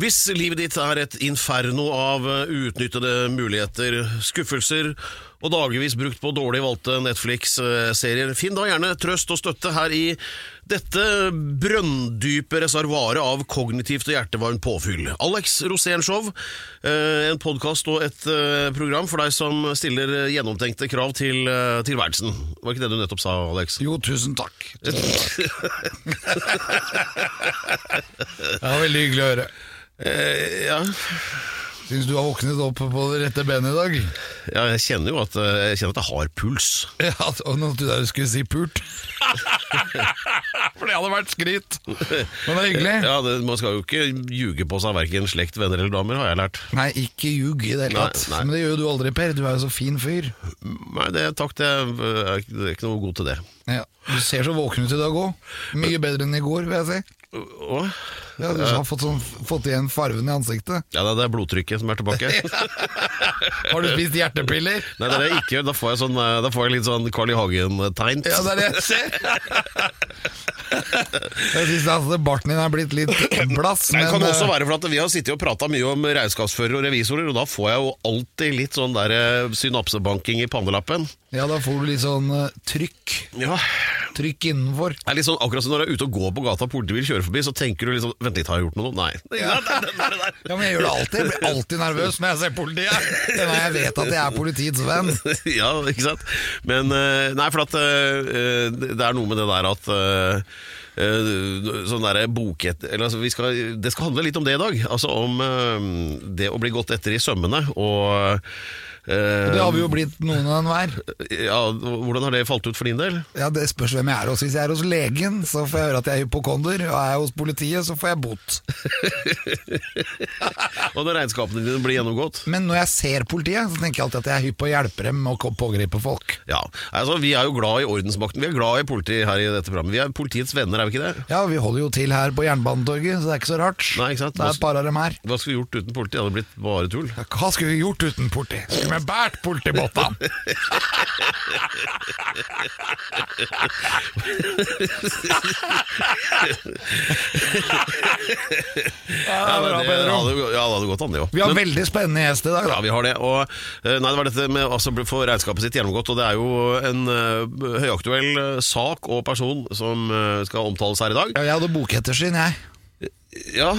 Hvis livet ditt er et inferno av eh, uutnyttede muligheter, skuffelser og dagevis brukt på dårlig valgte Netflix-serier, finn da gjerne trøst og støtte her i dette brønndype reservoaret av kognitivt og hjertevarmt påfyll. Alex Rosénshow, eh, en podkast og et eh, program for deg som stiller gjennomtenkte krav til eh, tilværelsen. Var ikke det du nettopp sa, Alex? Jo, tusen takk. Tusen takk. Det var veldig hyggelig å høre. Eh, ja. Syns du har våknet opp på det rette benet i dag? ja, jeg kjenner jo at eh, jeg kjenner at jeg har puls. Ja, og nå trodde jeg du skulle si pult. For det hadde vært skryt. Men det er hyggelig. Ja, det, Man skal jo ikke ljuge på seg verken slekt, venner eller damer, har jeg lært. Nei, ikke ljug i det hele tatt. Nei, nei. Men det gjør jo du aldri, Per. Du er jo så fin fyr. Nei, det, takk, det jeg er ikke noe god til det. Ja, Du ser så våken ut i dag òg. Mye bedre enn i går, vil jeg si. Å? Ja, Du har fått, sånn, fått igjen farven i ansiktet. Ja, det er blodtrykket som er tilbake. Har du spist hjertepiller? Nei, det er det jeg ikke gjør. Da får jeg, sånn, eh, da får jeg litt sånn Carl I. Hagen-tegn. Ja, det er det jeg ser. Jeg syns altså barten din er blitt litt blass, Det kan men også eh, være for at vi har sittet og prata mye om regnskapsførere og revisorer, og da får jeg jo alltid litt sånn der eh, synapsebanking i pannelappen. Ja, da får du litt sånn eh, trykk. Ja, Trykk innenfor. det er litt sånn akkurat som når du er ute og går på gata og politibil kjører forbi, så tenker du liksom Vent litt, har jeg gjort noe nå? Nei. Ja. Ja, men jeg gjør det alltid. Jeg blir alltid nervøs når jeg ser politiet. Det er Når jeg vet at jeg er politiets venn. ja, ikke sant? Men eh, Nei, for at eh, det er noe med det der at eh, eh, Sånn derre boket... Eller altså, vi skal, det skal handle litt om det i dag. Altså om eh, det å bli gått etter i sømmene og eh, Det har vi jo blitt noen av enhver. ja, Hvordan har det falt ut for din del? Ja, Det spørs hvem jeg er hos. Hvis jeg er hos legen, så får jeg høre at jeg er hypokonder. Og er jeg hos politiet, så får jeg bot. Og når regnskapene dine blir gjennomgått? Men når jeg ser politiet, så tenker jeg alltid at jeg er hypp på å hjelpe dem med å pågripe folk. Ja, altså Vi er jo glad i ordensmakten. Vi er glad i politiet her i dette programmet. Vi er politiets venner, er vi ikke det? Ja, vi holder jo til her på Jernbanetorget, så det er ikke så rart. Nei, ikke sant? Det er et par av dem her. Hva skulle vi gjort uten politi? Det hadde blitt bare tull. Hva skulle vi gjort uten politi? Skulle vi båret politibåtene? Ja, bra, det, hadde, ja, det hadde gått an, det òg. Vi har veldig spennende gjest i dag. Ja, vi har det. Og, eh, nei, det var dette med altså, å få regnskapet sitt gjennomgått, og det er jo en uh, høyaktuell eh, sak og person som uh, skal omtales her i dag. Ja, jeg hadde bokettersyn, jeg. Ja,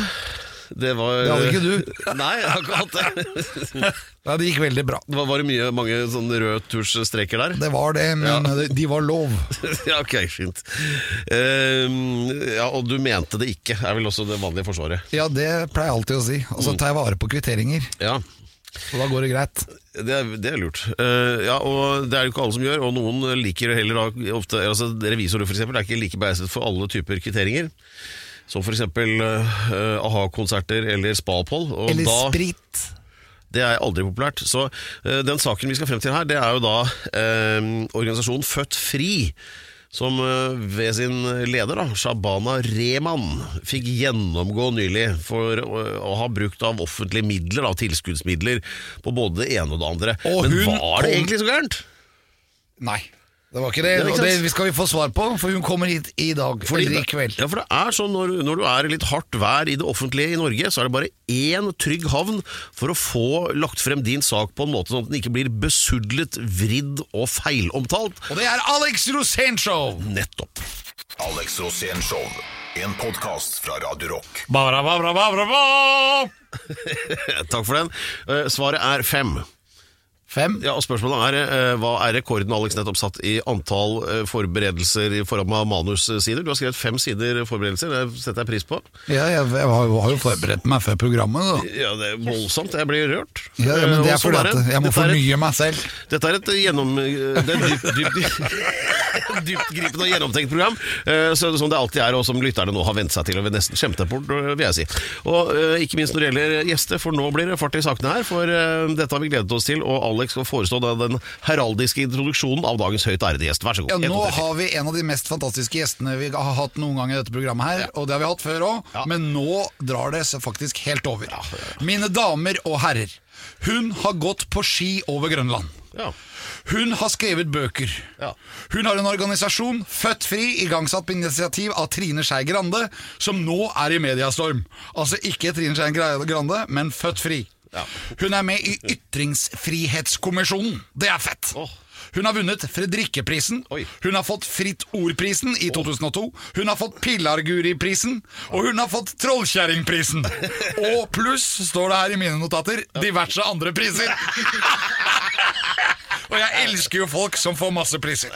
det var Det hadde ikke du. Nei, jeg har ikke hatt det. Nei, Det gikk veldig bra. Det var, var det mye, mange sånne røde tusjstreker der? Det var det, men Ja. de- var lov. ja, ok, fint. Um, ja, og du mente det ikke, er vel også det vanlige forsvaret. Ja, det pleier jeg alltid å si. Og så tar jeg vare på kvitteringer, Ja, og da går det greit. Det er, det er lurt. Uh, ja, og Det er jo ikke alle som gjør, og noen liker heller da ofte altså Revisorer f.eks., er ikke like begeistret for alle typer kvitteringer. Som f.eks. Uh, a-ha-konserter eller spa-opphold. Eller da- sprit. Det er aldri populært. Så uh, den saken vi skal frem til her, det er jo da uh, organisasjonen Født Fri. Som eh, ved sin leder, da, Shabana Rehman, fikk gjennomgå nylig for å, ha brukt av offentlige midler, da, tilskuddsmidler, på både det ene og det andre. Og Men var det egentlig så gærent? Nei, det var ikke det. Det og det skal vi få svar på, for hun kommer hit i dag. Fordi eller i kveld. Ja, for det er sånn når, når du er i litt hardt vær i det offentlige i Norge, så er det bare én trygg havn for å få lagt frem din sak på en måte sånn at den ikke blir besudlet, vridd og feilomtalt. Og det er Alex Rosén Show! Nettopp. Alex Rosén Show. En podkast fra Radio Rock. Bara, bara, bara, bara. Takk for den. Eh, Svaret er fem. Fem. Ja, og Spørsmålet er eh, hva er rekorden Alex nettopp satt i antall eh, forberedelser i form av manussider? Du har skrevet fem sider forberedelser, det setter jeg pris på. Ja, jeg, har, jo- forberedt meg før programmet, da. Ja, Det er voldsomt, jeg blir rørt. Ja, ja, men Eh, det er sånn fordi at jeg må fornye meg selv. Dette er et gjennom... Det er dypt, dypt, dyptgripende og gjennomtenkt program, eh, så, som det alltid er, og som lytterne nå har vent seg til og nesten skjemte bort, eh, vil jeg si. Og eh, ikke minst når det gjelder gjester, for nå blir det fart i sakene her, for eh, dette har vi gledet oss til, og Alex skal forestå den heraldiske introduksjonen av dagens høyt ærede gjest. Vær så god. Ja, nå har vi en av de mest fantastiske gjestene vi har hatt noen gang i dette programmet her, og det har vi hatt før òg, Ja. men nå drar det faktisk helt over. Mine damer og herrer, hun har gått på ski over Grønland. Ja. Hun har skrevet bøker. Ja. Hun har en organisasjon, Født Fri, igangsatt på initiativ av Trine Skei Grande, som nå er i mediastorm. Altså ikke Trine Skei Grande, men Født Fri. Ja. Hun er med i Ytringsfrihetskommisjonen. Det er fett! Oh. Hun har vunnet Fredrikkeprisen. Oi. Hun har fått Fritt Ord-prisen i 2002. Hun har fått Pillarguri-prisen. Og hun har fått Trollkjerringprisen. Og pluss, står det her i mine notater, diverse andre priser. Og jeg elsker jo folk som får masse priser.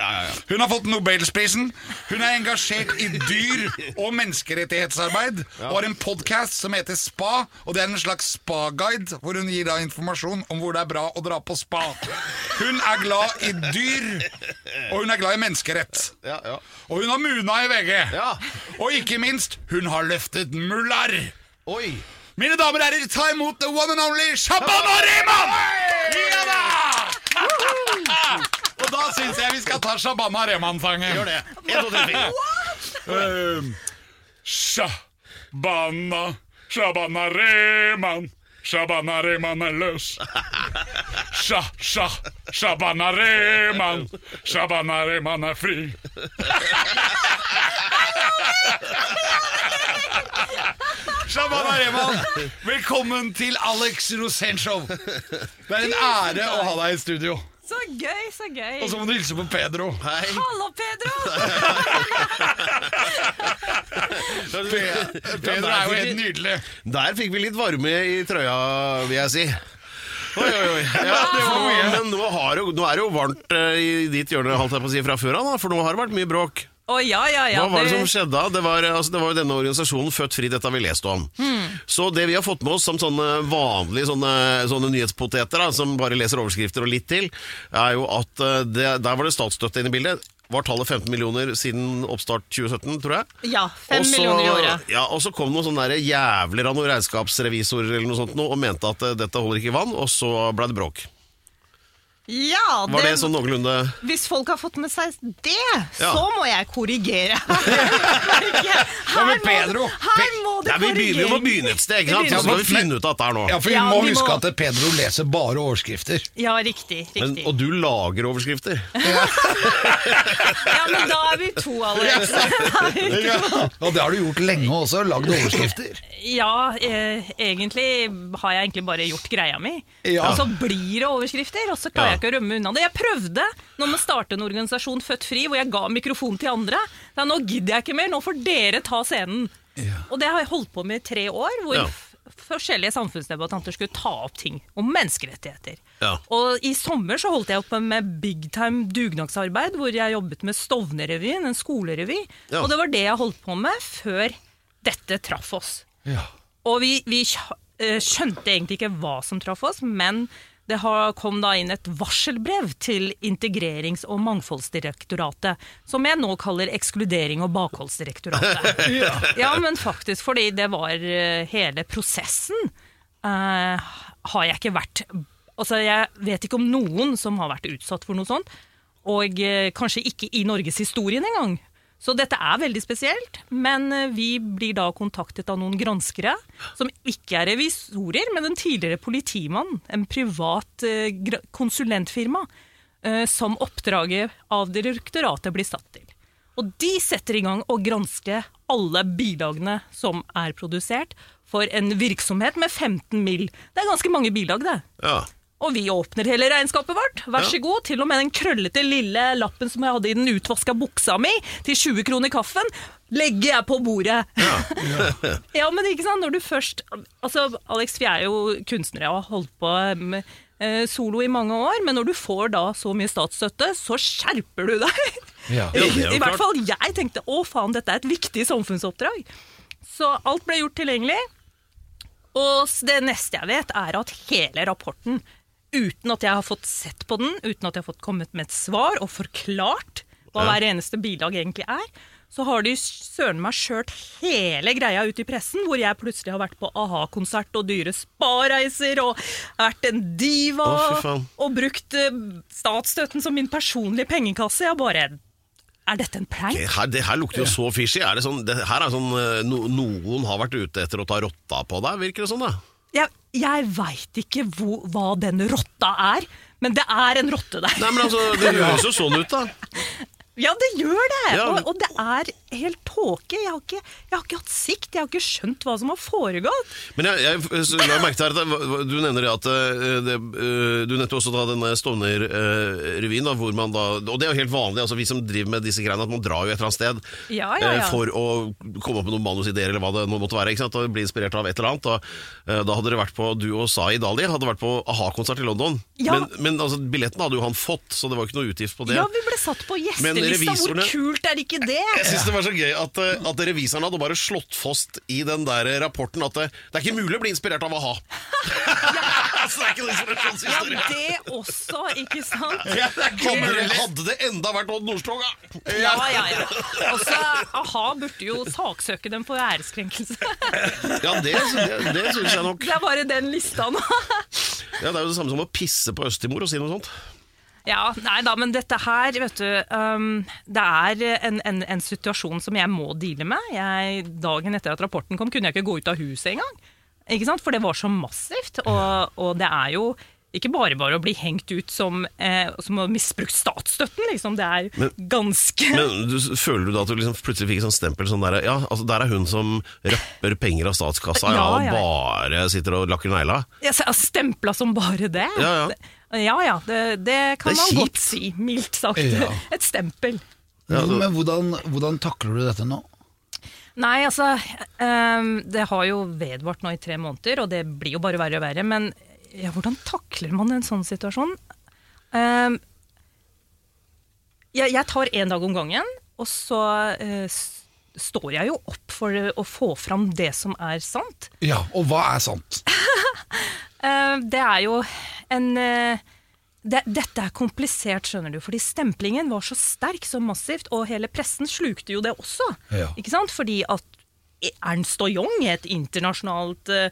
Hun har fått Nobelsprisen. Hun er engasjert i dyr- og menneskerettighetsarbeid. Og har en podkast som heter Spa. Og det er en slags spa-guide, hvor hun gir da informasjon om hvor det er bra å dra på spa. Hun er glad i dyr, og hun er glad i menneskerett. Og hun har Muna i VG. Og ikke minst, hun har løftet mullar. Oi! Mine damer og herrer, ta imot the one and only Shabana Rehman! Ja da! Og da syns jeg vi skal ta Shabana Rehman-sangen. Gjør det. En, to, tre, fire. Um, Shabana, Shabana Rehman. Shabana Rehman er løs. Sha, sha, Shabana Rehman. Shabana Rehman er fri. Shabana Rehman, velkommen til Alex Rosén Det er en ære å ha deg i studio. Så gøy, så gøy. Og så må du hilse på Pedro. Hei. Hallo, Pedro! Pedro er jo helt nydelig. Der fikk vi litt varme i trøya, vil jeg si. Oi, oi, oi. Ja, det var mye. men nå, har, jo- nå er det jo varmt eh, i ditt hjørne, holdt jeg på å si, fra før av, for nå har det vært mye bråk. Å ja, ja, ja. Hva var det som skjedde da? Det var, altså, det var jo denne organisasjonen Født Fri, dette har vi lest om. Så det vi har fått med oss som sånne vanlige sånne, sånne nyhetspoteter, da, som bare leser overskrifter og litt til, er jo at eh, det, der var det statsstøtte inne i bildet. Var tallet 15 millioner siden oppstart 2017, tror jeg? Ja, 5 også, millioner i året. Ja, og så kom noen sånne der jævler av noen regnskapsrevisorer eller noe sånt og mente at eh, dette holder ikke i vann, og så ble det bråk. Ja, Var det sånn noenlunde Hvis folk har fått med seg det, Ja. så må jeg korrigere. her, må, Pedro? her må det ja, vi, begynner, vi må begynne et sted, ikke sant? Vi Så skal vi finne ut av dette her nå. Ja, for vi må vi huske må- at Pedro leser bare overskrifter. Ja, riktig. Men, og du lager overskrifter. Ja, men da er vi to, allerede. ja. Og det har du gjort lenge også, lagd overskrifter. Ja, eh, egentlig har jeg egentlig bare gjort greia mi. Ja. Og så blir det overskrifter, og så klarer Ja. Jeg ikke å rømme unna det. Jeg prøvde når man startet en organisasjon Født Fri, hvor jeg ga mikrofon til andre. Da, nå gidder jeg ikke mer, nå får dere ta scenen. Og det har jeg holdt på med i tre år, hvor Ja. forskjellige samfunnsdebattanter skulle ta opp ting om menneskerettigheter. Ja. Og i sommer så holdt jeg opp med big time dugnadsarbeid, hvor jeg jobbet med Stovnerevyen, en skolerevy. Ja. Og det var det jeg holdt på med før dette traff oss. Ja. Og vi, vi eh, skjønte egentlig ikke hva som traff oss, men det kom da inn et varselbrev til Integrerings- og mangfoldsdirektoratet, som jeg nå kaller Ekskludering- og bakholdsdirektoratet. ja. men faktisk, fordi det var eh, hele prosessen eh, har jeg ikke vært Altså, jeg vet ikke om noen som har vært utsatt for noe sånt, og eh, kanskje ikke i norgeshistorien engang. Så dette er veldig spesielt, men eh, vi blir da kontaktet av noen granskere, som ikke er revisorer, men en tidligere politimann, en privat eh, konsulentfirma, eh, som oppdraget av direktoratet blir satt til. Og de setter i gang å granske alle bilagene som er produsert for en virksomhet med 15 mill. Det er ganske mange bilag, det. Ja. Og vi åpner hele regnskapet vårt. Vær så god. Til og med den krøllete lille lappen som jeg hadde i den utvaska buksa mi, til 20 kroner kaffen, legger jeg på bordet. Ja, men ikke sant, når du først Altså, Alex, vi er jo kunstnere og har holdt på med eh, solo i mange år, men når du får da så mye statsstøtte, så skjerper du deg. Ja. Ja, I, hvert klart. fall jeg tenkte å faen, dette er et viktig samfunnsoppdrag. Så alt ble gjort tilgjengelig. Og det neste jeg vet, er at hele rapporten, uten at jeg har fått sett på den, uten at jeg har fått kommet med et svar og forklart hva hver eneste bilag egentlig er, så har de søren meg skjørt hele greia ut i pressen, hvor jeg plutselig har vært på a-ha-konsert og dyre spareiser og vært en diva Å, og brukt eh, statsstøtten som min personlige pengekasse. Jeg bare Er dette en prank? Det her, det her lukter jo så fishy. Er det sånn, det her er sånn eh, no, Noen har vært ute etter å ta rotta på deg, virker det sånn da? Jeg, jeg veit ikke hvor, hva den rotta er, men det er en rotte der. Nei, men altså, Det høres jo sånn ut, da. Ja, det gjør det! Ja. Og, og det er helt tåke. Jeg, jeg har ikke hatt sikt, jeg har ikke skjønt hva som har foregått. Men jeg, jeg, jeg la merke til her at det- du nevner det at eh, det, eh, Du nevnte også da denne Stovner-revyen, hvor man da Og det er jo helt vanlig, altså vi som driver med disse greiene, at man drar jo et eller annet sted Ja, ja, ja. eh, for å komme opp med noen manusideer eller hva det nå måtte være. ikke sant? Og bli inspirert av et eller annet. Eh, da hadde dere vært på Du og Sai Dali hadde vært på a-ha-konsert i London. Ja. Men, men altså, billetten hadde jo han fått, så det var ikke noe utgift på det. Ja, vi ble satt på Men gjestelista. Hvor kult er ikke det? Jeg synes det var så gøy at, eh, at revisoren hadde bare slått fast i den der rapporten at det, det er ikke mulig å bli inspirert av a-ha. så det er ikke noe Ja, det også, ikke sant? Hadde, hadde det enda vært Odd Nordstoga? Ja, ja, ja. Også, a-ha burde jo saksøke dem for æreskrenkelse. Ja, det, det, det syns jeg nok. Det er bare den lista nå. Ja, Det er jo det samme som å pisse på Østimor og si noe sånt. Ja, nei da, men dette her, vet du um, Det er en, en, en situasjon som jeg må deale med. Jeg, dagen etter at rapporten kom, kunne jeg ikke gå ut av huset engang. Ikke sant? For det var så massivt. Og, og det er jo ikke bare bare å bli hengt ut som, eh, som å ha misbrukt statsstøtten, liksom. Det er Men- ganske Men du, Føler du da at du liksom plutselig fikk et sånt stempel sånn der Ja, altså der er hun som rapper penger av statskassa ja, Ja, og bare sitter og lakker negla. Ja, stempla som bare det. Ja, ja. Ja, ja, det, det kan Det er man kjipt. godt si. Mildt sagt. Ja. Et stempel. Men hvordan, hvordan takler du dette nå? Nei, altså ehm, Det har jo vedvart nå i tre måneder, og det blir jo bare verre og verre. Men ja, hvordan takler man en sånn situasjon? Ehm, jeg, jeg tar én dag om gangen, og så eh, s- står jeg jo opp for å få fram det som er sant. Ja, og hva er sant? Eh, det er jo en eh, det, Dette er komplisert, skjønner du, fordi stemplingen var så sterk, så massivt, og hele pressen slukte jo det også. Ja. Ikke sant? Fordi at Ernst og Young et internasjonalt eh,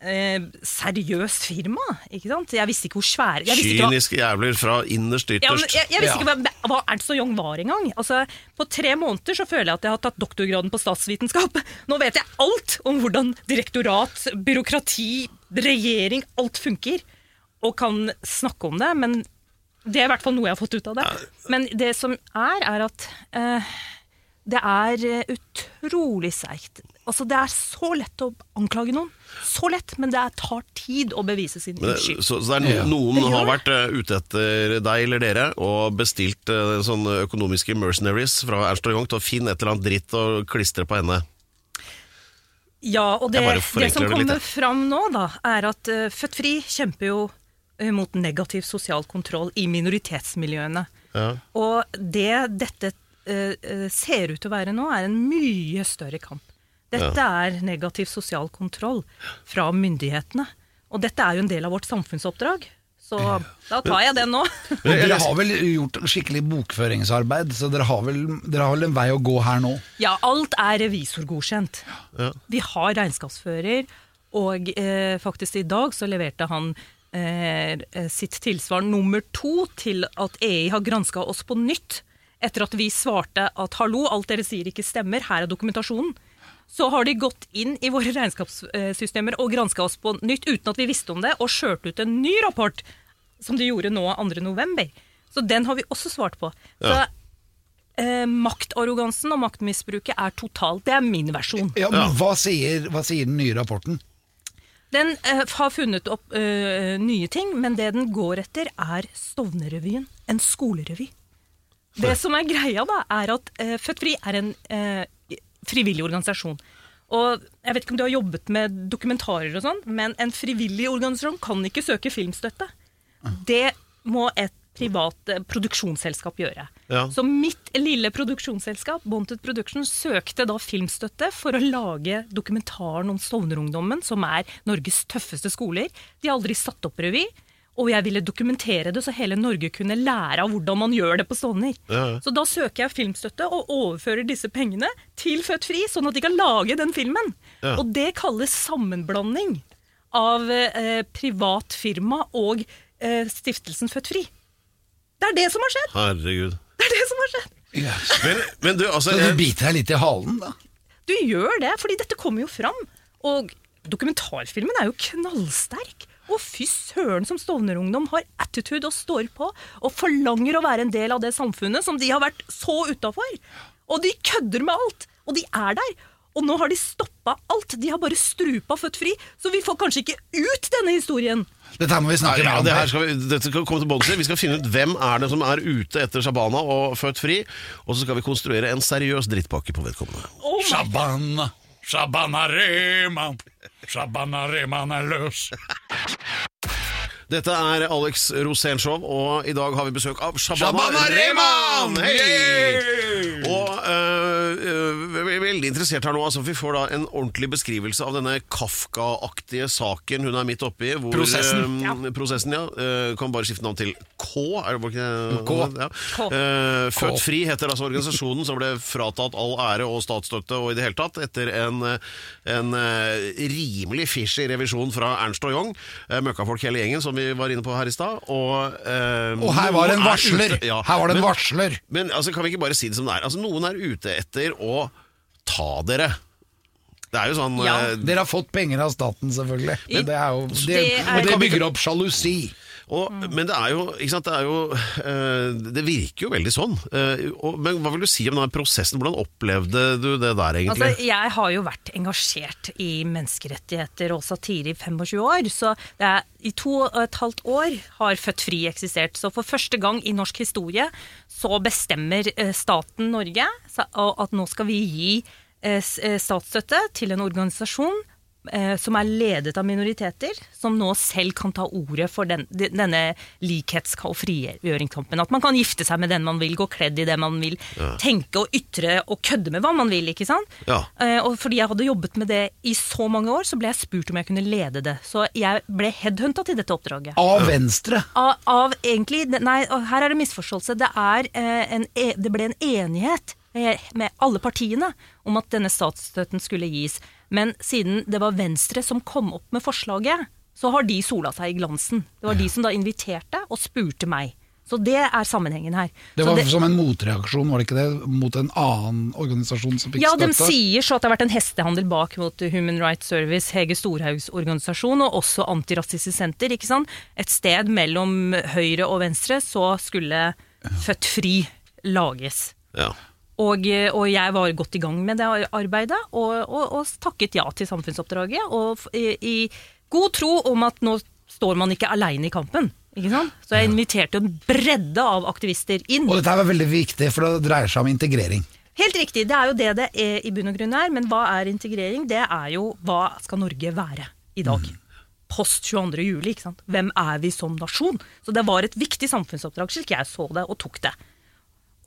eh, seriøst firma. Ikke sant? Jeg visste ikke hvor svære jeg visste ikke hva- Kyniske jævler fra innerst ytterst. ja, jeg, jeg visste Ja. ikke hva, hva Ernst og Young var engang. Altså, på tre måneder så føler jeg at jeg har tatt doktorgraden på statsvitenskap. Nå vet jeg alt om hvordan direktorat, byråkrati, regjering, alt funker. Og kan snakke om det, men det er i hvert fall noe jeg har fått ut av det. Men det som er, er at eh, det er eh, utrolig seigt. Altså, det er så lett å anklage noen. Så lett, men det tar tid å bevise sin Men uskyld. Så, så det er no, noen Det har vært uh, ute etter deg eller dere og bestilt uh, sånne økonomiske mercenaries fra Ernst og Young til å finne et eller annet dritt og klistre på henne. Ja, og det, det som det litt, kommer fram nå, da, er at uh, Født Fri kjemper jo eh, mot negativ sosial kontroll i minoritetsmiljøene. Ja. Og det dette eh, eh, ser ut til å være nå, er en mye større kamp. Dette er negativ sosial kontroll fra myndighetene. Og dette er jo en del av vårt samfunnsoppdrag. Så da tar jeg den nå. Dere har vel gjort skikkelig bokføringsarbeid, så dere har, vel, dere har vel en vei å gå her nå? Ja, alt er revisorgodkjent. Ja. Vi har regnskapsfører, og eh, faktisk i dag så leverte han eh, sitt tilsvar nummer to til at EI har granska oss på nytt. Etter at vi svarte at hallo, alt dere sier ikke stemmer, her er dokumentasjonen. Så har de gått inn i våre regnskapssystemer og granska oss på nytt uten at vi visste om det, og skjørt ut en ny rapport, som de gjorde nå 2. november. Så den har vi også svart på. Så Ja. eh, maktarrogansen og maktmisbruket er totalt. Det er min versjon. Ja, men hva sier, hva sier den nye rapporten? Den eh, har funnet opp eh, nye ting, men det den går etter, er Stovnerrevyen. En skolerevy. Det som er greia, da, er at eh, Født Fri er en eh, frivillig organisasjon. Og jeg vet ikke om du har jobbet med dokumentarer og sånn, men en frivillig organisasjon kan ikke søke filmstøtte. Det må et privat eh, produksjonsselskap gjøre. Ja. Så mitt lille produksjonsselskap, Bonted Production, søkte da filmstøtte for å lage dokumentaren om Stovner-ungdommen, som er Norges tøffeste skoler. De har aldri satt opp revy. Og jeg ville dokumentere det, så hele Norge kunne lære av hvordan man gjør det på Stovner. Ja, ja. Så da søker jeg filmstøtte og overfører disse pengene til Født Fri, sånn at de kan lage den filmen. Ja. Og det kalles sammenblanding av eh, privat firma og eh, stiftelsen Født Fri. Det er det som har skjedd! Herregud. Det er det som har skjedd! Yes. Men, men du, altså Så du biter deg litt i halen, da? Du gjør det, fordi dette kommer jo fram. Og dokumentarfilmen er jo knallsterk. Og fy søren som Stovner-ungdom har attitude og står på og forlanger å være en del av det samfunnet som de har vært så utafor. Og de kødder med alt. Og de er der. Og nå har de stoppa alt. De har bare strupa født fri. Så vi får kanskje ikke ut denne historien. Dette her må vi snakke Ja, mer om. det her skal vi, dette skal komme til bunns i. Vi skal finne ut hvem er det som er ute etter Shabana og født fri, og så skal vi konstruere en seriøs drittpakke på vedkommende. Oh Shabana, Shabana Rehman. Shabana Rehman er løs. Dette er Alex Rosénshow, og i dag har vi besøk av Shabana, Shabana Rehman! Hei! Og øh, veldig interessert her nå. Altså, vi får da en ordentlig beskrivelse av denne Kafka-aktige saken hun er midt oppi. Hvor, Prosessen. Ja. prosessen, ja. Kan bare skifte navn til K. Er det ikke K. Ja. K. Født Fri heter altså organisasjonen som ble fratatt all ære og statsstøtte og i det hele tatt etter en, en rimelig fishy revisjon fra Ernst og Young. Møkkafolk hele gjengen, som vi var inne på her i stad. Og, Og her var det en er varsler! ute- ja. Her var det en Men- varsler! men altså, kan vi ikke bare si det som det er? Altså, Noen er ute etter å ta dere. Det er jo sånn Ja. eh, Dere har fått penger av staten, selvfølgelig. Men det er jo, det, det er- og det bygger opp sjalusi. Og, Men det er jo, sant, det er jo eh, Det virker jo veldig sånn. Eh, men hva vil du si om denne prosessen? Hvordan opplevde du det der, egentlig? Altså, jeg har jo vært engasjert i menneskerettigheter og satire i 25 år. Så det er, i to og et halvt år har Født Fri eksistert. Så for første gang i norsk historie så bestemmer eh, staten Norge at nå skal vi gi statsstøtte til en organisasjon som er ledet av minoriteter, som nå selv kan ta ordet for den, denne likhets- og frigjøringskampen. At man kan gifte seg med den man vil, gå kledd i det man vil, tenke og ytre og kødde med hva man vil. ikke sant? Ja. Eh, og fordi jeg hadde jobbet med det i så mange år, så ble jeg spurt om jeg kunne lede det. Så jeg ble headhunta til dette oppdraget. Av Venstre. Av, av egentlig Nei, her er det misforståelse. Det, er, eh, en, e- det ble en enighet eh, med alle partiene om at denne statsstøtten skulle gis. Men siden det var Venstre som kom opp med forslaget, så har de sola seg i glansen. Det var de som da inviterte og spurte meg. Så det er sammenhengen her. Det Så var som en motreaksjon, var det ikke det? Mot en annen organisasjon som fikk ja, de sier så at det har vært en hestehandel bak mot Human Rights Service, Hege Storhaugs organisasjon, og også Antirasistisk Senter. ikke sant? Et sted mellom høyre og venstre så skulle Født Fri lages. ja. Og, og jeg var godt i gang med det arbeidet, og, og, og takket ja til samfunnsoppdraget. Og i, i god tro om at nå står man ikke aleine i kampen. Ikke sant? Så jeg inviterte en bredde av aktivister inn. Og dette var veldig viktig, for det dreier seg om integrering. Helt riktig, det er jo det det er i bunn og grunn er. Men hva er integrering? Det er jo hva skal Norge være i dag? Post 22. juli, ikke sant. Hvem er vi som nasjon? Så det var et viktig samfunnsoppdrag, slik jeg så det og tok det.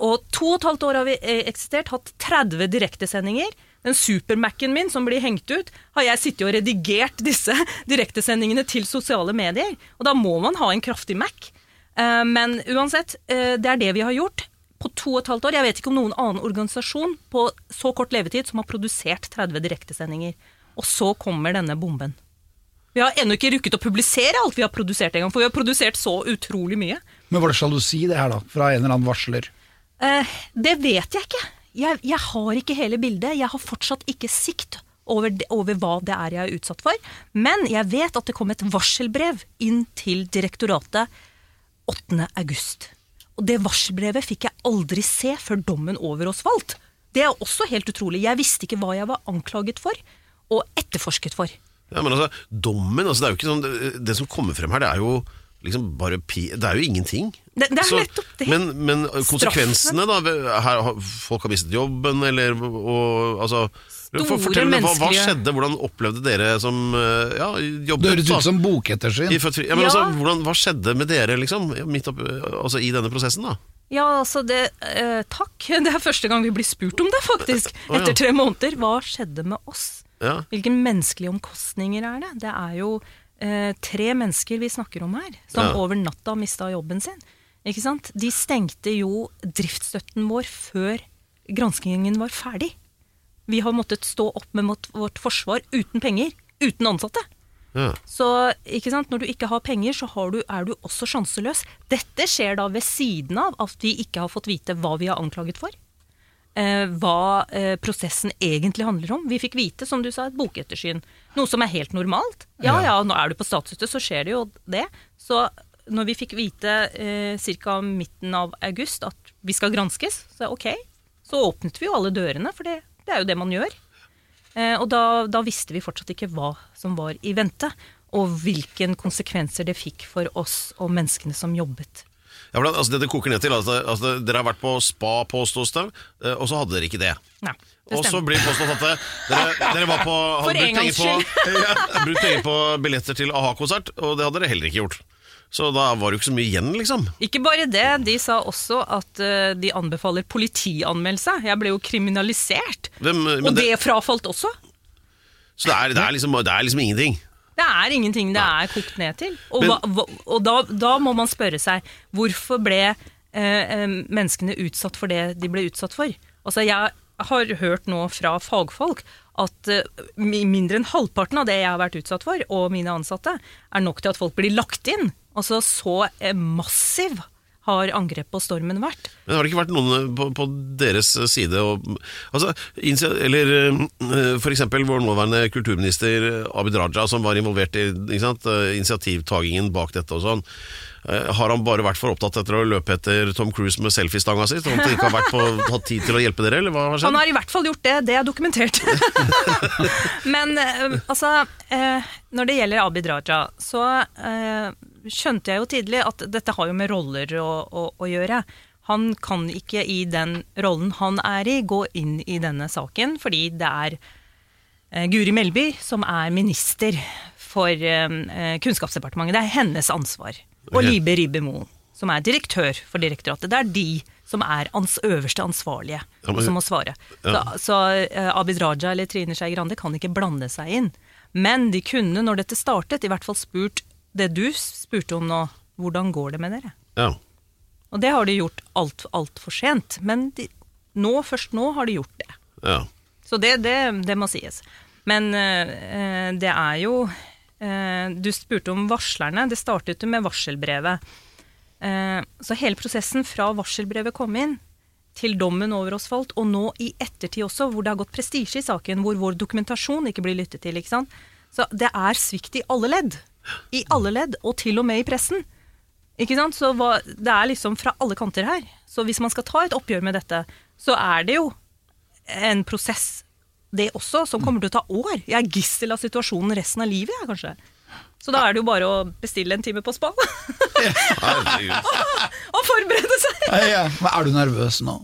Og to og et halvt år har vi eh, eksistert, hatt 30 direktesendinger. Den super-Mac-en min som blir hengt ut, har jeg sittet og redigert disse direktesendingene til sosiale medier. Og da må man ha en kraftig Mac. Eh, Men uansett, eh, det er det vi har gjort på to og et halvt år. Jeg vet ikke om noen annen organisasjon på så kort levetid som har produsert 30 direktesendinger. Og så kommer denne bomben. Vi har ennå ikke rukket å publisere alt vi har produsert engang, for vi har produsert så utrolig mye. Men var det sjalusi det her, da? Fra en eller annen varsler? Eh, det vet jeg ikke. Jeg, jeg har ikke hele bildet. Jeg har fortsatt ikke sikt over, over hva det er jeg er utsatt for. Men jeg vet at det kom et varselbrev inn til direktoratet 8. august. Og det varselbrevet fikk jeg aldri se før dommen over oss falt. Det er også helt utrolig. Jeg visste ikke hva jeg var anklaget for og etterforsket for. ja, men altså, dommen altså, det er jo ikke sånn, det, det som kommer frem her, det er jo liksom bare pi, Det er jo ingenting. Det- det er nettopp det. Men, men konsekvensene, da? Her, folk har mistet jobben, eller og, altså, for, Fortell meg, hva, hva skjedde? Hvordan opplevde dere som ja, jobbet? Det høres ut som bokettersyn. I, ja, men Ja. altså, hvordan, hva skjedde med dere liksom, midt opp, altså, i denne prosessen? da? Ja, altså det eh, Takk. Det er første gang vi blir spurt om det, faktisk. Etter tre måneder. Hva skjedde med oss? Ja. Hvilke menneskelige omkostninger er det? Det er jo eh, tre mennesker vi snakker om her, som Ja. over natta mista jobben sin. Ikke sant? De stengte jo driftsstøtten vår før granskingen var ferdig. Vi har måttet stå opp med vårt, forsvar uten penger, uten ansatte. Ja. Så ikke sant? når du ikke har penger, så har du, er du også sjanseløs. Dette skjer da ved siden av at vi ikke har fått vite hva vi er anklaget for. eh, hva eh, prosessen egentlig handler om. Vi fikk vite, som du sa, et bokettersyn. Noe som er helt normalt. Ja ja, nå er du på statsstøtte, så skjer det jo det. Så når vi fikk vite eh, ca. midten av august at vi skal granskes, så ok, så åpnet vi jo alle dørene, for det, det er jo det man gjør. Eh, og da, da visste vi fortsatt ikke hva som var i vente, og hvilke konsekvenser det fikk for oss og menneskene som jobbet. Ja, men altså, det det koker ned til, altså, altså, Dere har vært på spa, påstås det, eh, og så hadde dere ikke det. Nei, det Og så blir det påstått at dere, dere var på, hadde brukt penger på, ja, brukt penger på billetter til a-ha-konsert, og det hadde dere heller ikke gjort. Så da var det jo ikke så mye igjen, liksom. Ikke bare det, de sa også at uh, de anbefaler politianmeldelse. Jeg ble jo kriminalisert. Hvem, men og det, det, frafalt også. så det er, det, er liksom, det er liksom ingenting. Det er ingenting det er kokt ned til. Og, Men- hva, hva, og da, da må man spørre seg hvorfor ble eh, eh, menneskene utsatt for det de ble utsatt for? Altså Jeg har hørt nå fra fagfolk at eh, mindre enn halvparten av det jeg har vært utsatt for, og mine ansatte, er nok til at folk blir lagt inn. Altså så eh, massiv har angrepet på stormen vært. Men har det ikke vært noen på, på deres side og, altså, Eller f.eks. for eksempel vår nåværende kulturminister Abid Raja, som var involvert i sant, eh, initiativtagingen bak dette og sånn. Eh, Har han bare vært for opptatt etter å løpe etter Tom Cruise med selfiestanga si? Sånn at han ikke har vært på, hatt tid til å hjelpe dere, eller hva har Han har i hvert fall gjort det, det er dokumentert. Men eh, altså, eh, når det gjelder Abid Raja, så eh, skjønte jeg jo tidlig at dette har jo med roller å, å, å gjøre. Han kan ikke i den rollen han er i, gå inn i denne saken, fordi det er eh, Guri Melby som er minister for eh, eh, Kunnskapsdepartementet. Det er hennes ansvar. Og Libe Ribbe som er direktør for direktoratet. Det er de som er ans øverste ansvarlige, Ja, men- som må svare. Ja. Så, så Abid Raja eller Trine Skei Grande kan ikke blande seg inn. Men de kunne, når dette startet, i hvert fall spurt det du spurte om nå. Hvordan går det med dere? Ja. Og det har de gjort altfor alt for sent. Men de, nå, først nå har de gjort det. ja. Så det, det, det må sies. Men øh, det er jo øh, Du spurte om varslerne. Det startet jo med varselbrevet. Eh, så hele prosessen fra varselbrevet kom inn, til dommen over oss falt, og nå i ettertid også, hvor det har gått prestisje i saken, hvor vår dokumentasjon ikke blir lyttet til. ikke sant? Så det er svikt i alle ledd. I alle ledd, og til og med i pressen. Ikke sant? Så hva, det er liksom fra alle kanter her. Så hvis man skal ta et oppgjør med dette, så er det jo en prosess, det også, som kommer til å ta år. Jeg er gissel av situasjonen resten av livet, jeg, kanskje. Så da er det jo bare å bestille en time på spa og forberede seg. Men er du nervøs nå?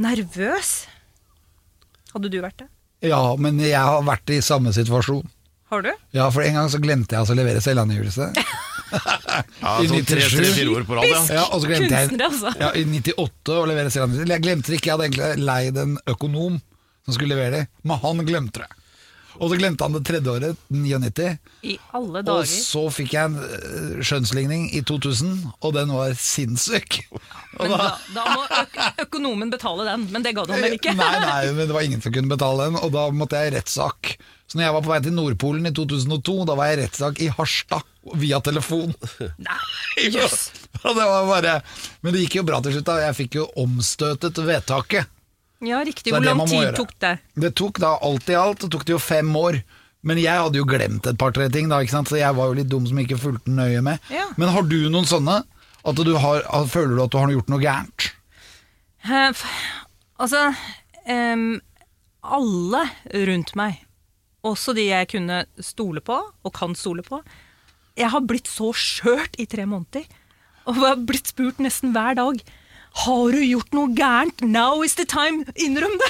Nervøs? Hadde du vært det? Ja, men jeg har vært i samme situasjon. Har du? Ja, for en gang så glemte jeg altså å levere selvangivelse. Ja, I sånn tre, 97. tre, fire år på rad, ja. Og så glemte jeg altså. ja, i 98 å levere selvangivelse. Jeg glemte det ikke, jeg hadde egentlig leid en økonom som skulle levere det, men han glemte det. Og så glemte han det tredje året, 99. I alle Og så fikk jeg en øh, skjønnsligning i 2000, og den var sinnssyk. Men da, da må øk økonomen betale den, men det ga du ham vel ikke? Nei, nei, men det var ingen som kunne betale den, og da måtte jeg i rettssak. Så når jeg var på vei til Nordpolen i 2002, da var jeg i rettssak i Harstad via telefon. Nei, yes. Det var bare Men det gikk jo bra til slutt. da Jeg fikk jo omstøtet vedtaket. Ja, riktig. Det Hvor lang tid tok det? Det tok da alt i alt så tok det jo fem år. Men jeg hadde jo glemt et par-tre ting, da, ikke sant? så jeg var jo litt dum som ikke fulgte nøye med. Ja. Men har du noen sånne? At du har, føler du at du har gjort noe gærent? Uh, Altså um, Alle rundt meg, også de jeg kunne stole på, og kan stole på Jeg har blitt så skjørt i tre måneder. Og har blitt spurt nesten hver dag Har du gjort noe gærent? Now is the time! Innrøm det!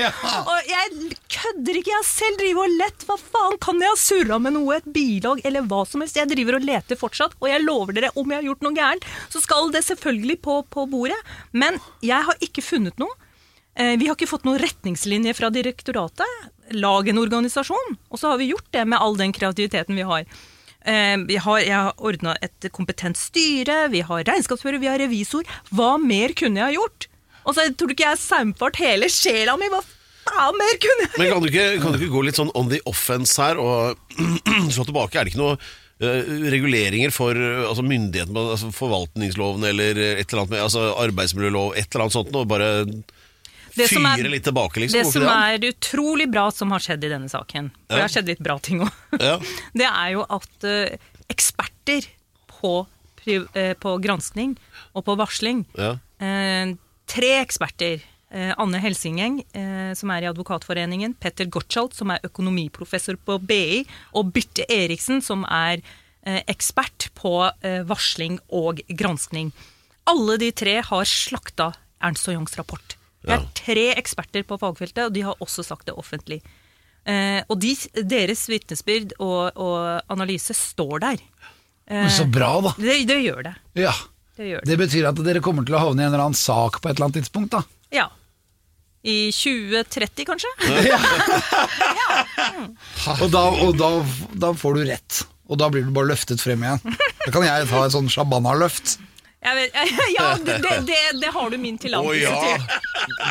Og jeg kødder ikke. Jeg selv driver og lett. Hva faen kan jeg ha surra med noe? Et bilag eller hva som helst. Jeg driver og leter fortsatt, og jeg lover dere, om jeg har gjort noe gærent, så skal det selvfølgelig på, på bordet. Men jeg har ikke funnet noe. Eh, Vi har ikke fått noen retningslinjer fra direktoratet. Lag en organisasjon. Og så har vi gjort det med all den kreativiteten vi har. Eh, Vi har jeg har ordna et kompetent styre, vi har regnskapsfører, vi har revisor. Hva mer kunne jeg ha gjort? Og så tror du ikke jeg saumfart hele sjela mi? Hva faen mer kunne jeg gjort? Men kan du, ikke, kan du ikke gå litt sånn on the offense her og slå tilbake? Er det ikke noe eh, reguleringer for eh, altså myndigheten, altså forvaltningsloven eller et eller annet med altså arbeidsmiljølov, et eller annet sånt, og bare Det som er- litt tilbake, liksom? Det som er utrolig bra som har skjedd i denne saken, for det har skjedd litt bra ting òg, Ja. det er jo at uh, eksperter på, eh, på granskning og på varsling Ja. uh, Tre eksperter. Anne Helsingeng, som er i Advokatforeningen, Petter Gottschalt som er økonomiprofessor på BI, og Birte Eriksen, som er ekspert på varsling og granskning. Alle de tre har slakta Ernst og Youngs rapport. Det er tre eksperter på fagfeltet, og de har også sagt det offentlig. Eh, og de, deres vitnesbyrd og, og analyse står der. Men så bra, da. Det, det gjør det. Ja. Det gjør det. Det betyr at dere kommer til å havne i en eller annen sak på et eller annet tidspunkt, da. Ja. I 2030, kanskje? Og da, og da, da får du rett. Og da blir du bare løftet frem igjen. Da kan jeg ta et sånn shabana-løft. Vet, ja, det, det, det, har du min tillatelse ja! til.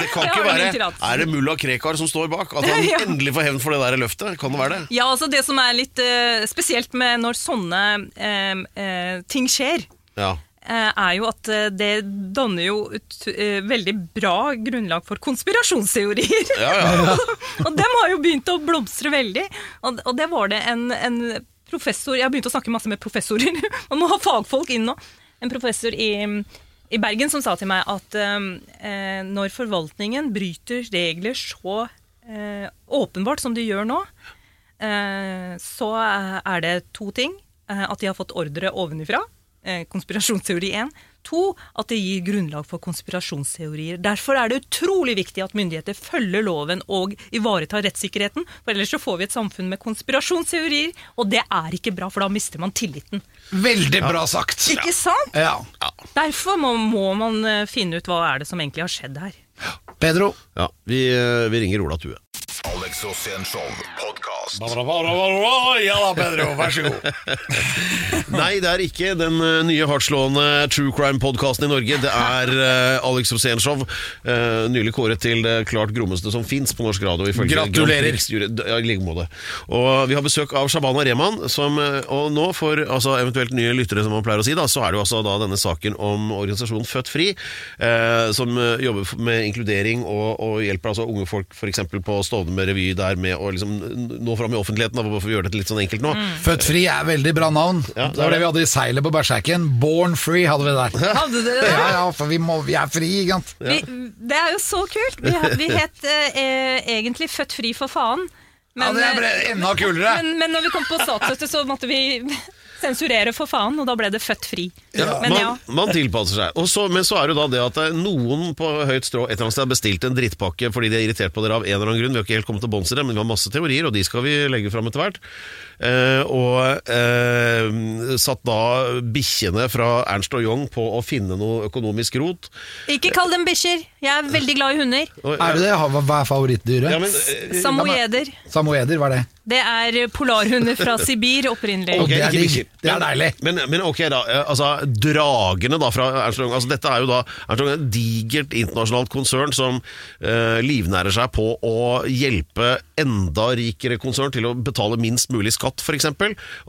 Det kan Det ikke være. Er det mulla Krekar som står bak? At han Ja. endelig får hevn for det der løftet? Kan det være det? Ja, altså Det som er litt uh, spesielt med når sånne uh, uh, ting skjer, Ja. er jo at det danner jo eh, veldig bra grunnlag for konspirasjonsteorier. Ja, ja. og dem har jo begynt å blomstre veldig. Og, og det var det en, en professor Jeg har begynt å snakke masse med professorer. Man må ha fagfolk inn nå. En professor i, i Bergen som sa til meg at eh, når forvaltningen bryter regler så eh, åpenbart som de gjør nå, eh, så er det to ting. Eh, at de har fått ordre ovenifra. Eh, konspirasjonsteori 1. To, at det gir grunnlag for konspirasjonsteorier. Derfor er det utrolig viktig at myndigheter følger loven og ivaretar rettssikkerheten. For ellers så får vi et samfunn med konspirasjonsteorier, og det er ikke bra, for da mister man tilliten. Veldig bra sagt. Ikke sant? Ja. Derfor må, må man eh, finne ut hva er det som egentlig har skjedd her. Pedro. ja vi, eh, vi ringer Ola Tue. Alex Rosén Show podkast. Ja da, Pedro. Vær så god. Nei, det er ikke den eh, nye hardtslående true crime-podkasten i Norge. Det er uh, Alex Rosénshow, uh, nylig kåret til det klart grommeste som fins på norsk radio. Gratulerer. Ja, I like måte. Og vi har besøk av Shabana Rehman, som, eh, og nå for altså, eventuelt nye lyttere, som man pleier å si, da, så er det jo altså da denne saken om organisasjonen Født Fri, uh, som eh, jobber med inkludering og, og hjelper altså unge folk f.eks. på Stovner med revy der med å liksom nå fram i offentligheten. Da, for å gjøre dette litt sånn enkelt nå. Født fri er veldig bra navn. Ja, det var det vi hadde i seilet på Berserken. Born free hadde vi der. Hadde dere det? Ja, ja, for vi, må, vi er fri, ikke sant. Vi, det er jo så kult! Vi, vi het eh, egentlig Født fri for faen. Ja, det er enda kulere. Men, men når vi kom på statsstøtte, så måtte vi sensurere for faen, og da ble det Født fri. Men ja. Man, man tilpasser seg. Og så, men så er det jo da det at eh, noen på høyt strå et eller annet sted har bestilt en drittpakke fordi de er irritert på dere av en eller annen grunn. Vi har ikke helt kommet til bunns i det, men vi har masse teorier, og de skal vi legge fram etter hvert. Eh, og eh, satt da bikkjene fra Ernst og Young på å finne noe økonomisk rot. Ikke kall dem bikkjer. Jeg er veldig glad i hunder. Er du det? Hva er favorittdyret? Ja, men, eh, Samoyeder. Samoeder, hva er det? Det er polarhunder fra Sibir opprinnelig. Ok. Ok, det er. Det er deilig. Men, men ok, da. Altså, dragene da fra Ernst Young altså, Dette er jo da Ernst Young et digert internasjonalt konsern som eh, livnærer seg på å hjelpe enda rikere konsern til å betale minst mulig skatt, f.eks.,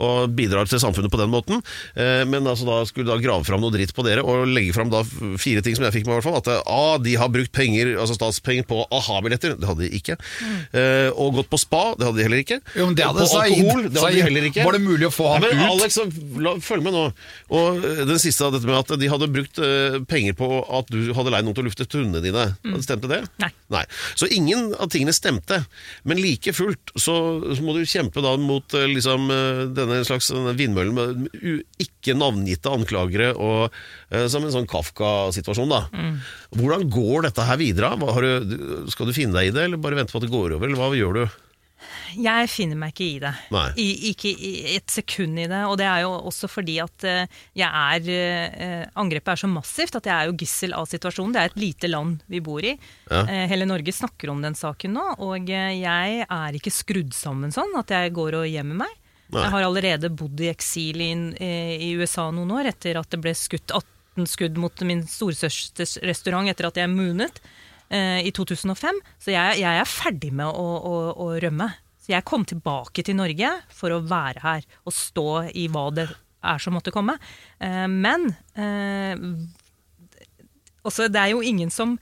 og bidrar til samfunnet på den måten. Eh, men altså da skulle da grave fram noe dritt på dere og legge fram da fire ting som jeg fikk med, i hvert fall. At eh, ah, de har brukt penger, altså statspenger på aha-billetter. Det hadde de ikke. Mm. og gått på spa. Det hadde de heller ikke. Jo, men det hadde på Saeed. alkohol. Det hadde de heller ikke. Var det mulig å få ham Nei, men ut? Alex, la, følg med nå. Og den siste av dette med at de hadde brukt penger på at du hadde leid noen til å lufte hundene dine. Stemte det? Nei. Så ingen av tingene stemte. Men like fullt så, så må du kjempe da mot liksom, eh, denne slags denne vindmøllen med ikke navngitte anklagere, og eh, som en sånn Kafka-situasjon. da. Hvordan går dette her videre? Du, skal du finne deg i det, eller bare vente på at det går over, eller hva gjør du? Jeg finner meg ikke i det. I, ikke i et sekund i det. Og det er jo også fordi at eh, jeg er eh, Angrepet er så massivt at jeg er jo gissel av situasjonen. Det er et lite land vi bor i. Ja. Eh, hele Norge snakker om den saken nå, og jeg er ikke skrudd sammen sånn at jeg går og gjemmer meg. Nei. Jeg har allerede bodd i eksil i, i USA noen år etter at det ble skutt 18 skudd mot min storesøsters restaurant etter at jeg moonet eh, i 2005. Så jeg, jeg er ferdig med å, å, å rømme. Så jeg kom tilbake til Norge for å være her og stå i hva det er som måtte komme. Eh, men eh, også, det er jo ingen som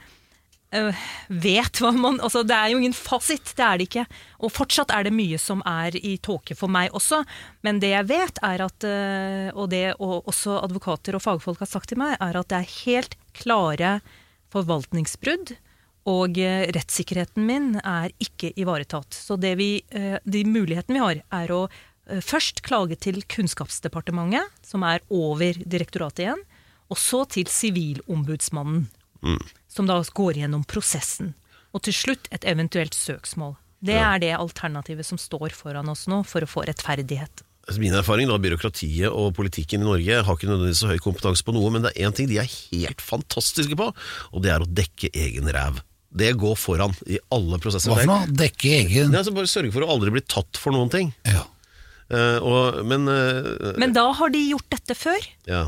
øh, vet hva man altså Det er jo ingen fasit, det er det ikke. Og fortsatt er det mye som er i tåke for meg også. Men det jeg vet, er at øh, Og det og også advokater og fagfolk har sagt til meg, er at det er helt klare forvaltningsbrudd. Og øh, rettssikkerheten min er ikke ivaretatt. Så det vi, øh, de mulighetene vi har, er å øh, først klage til Kunnskapsdepartementet, som er over direktoratet igjen, og så til Sivilombudsmannen som da går gjennom prosessen. Og til slutt et eventuelt søksmål. Det er det alternativet som står foran oss nå for å få rettferdighet. Altså, Min erfaring da, byråkratiet og politikken i Norge har ikke nødvendigvis så høy kompetanse på noe, men det er én ting de er helt fantastiske på, og det er å dekke egen ræv. Det går foran i alle prosesser. Hva for noe? Dekke egen er altså bare sørge for å aldri bli tatt for noen ting. ja. Eh, og, men, eh, Men da har de gjort dette før, ja.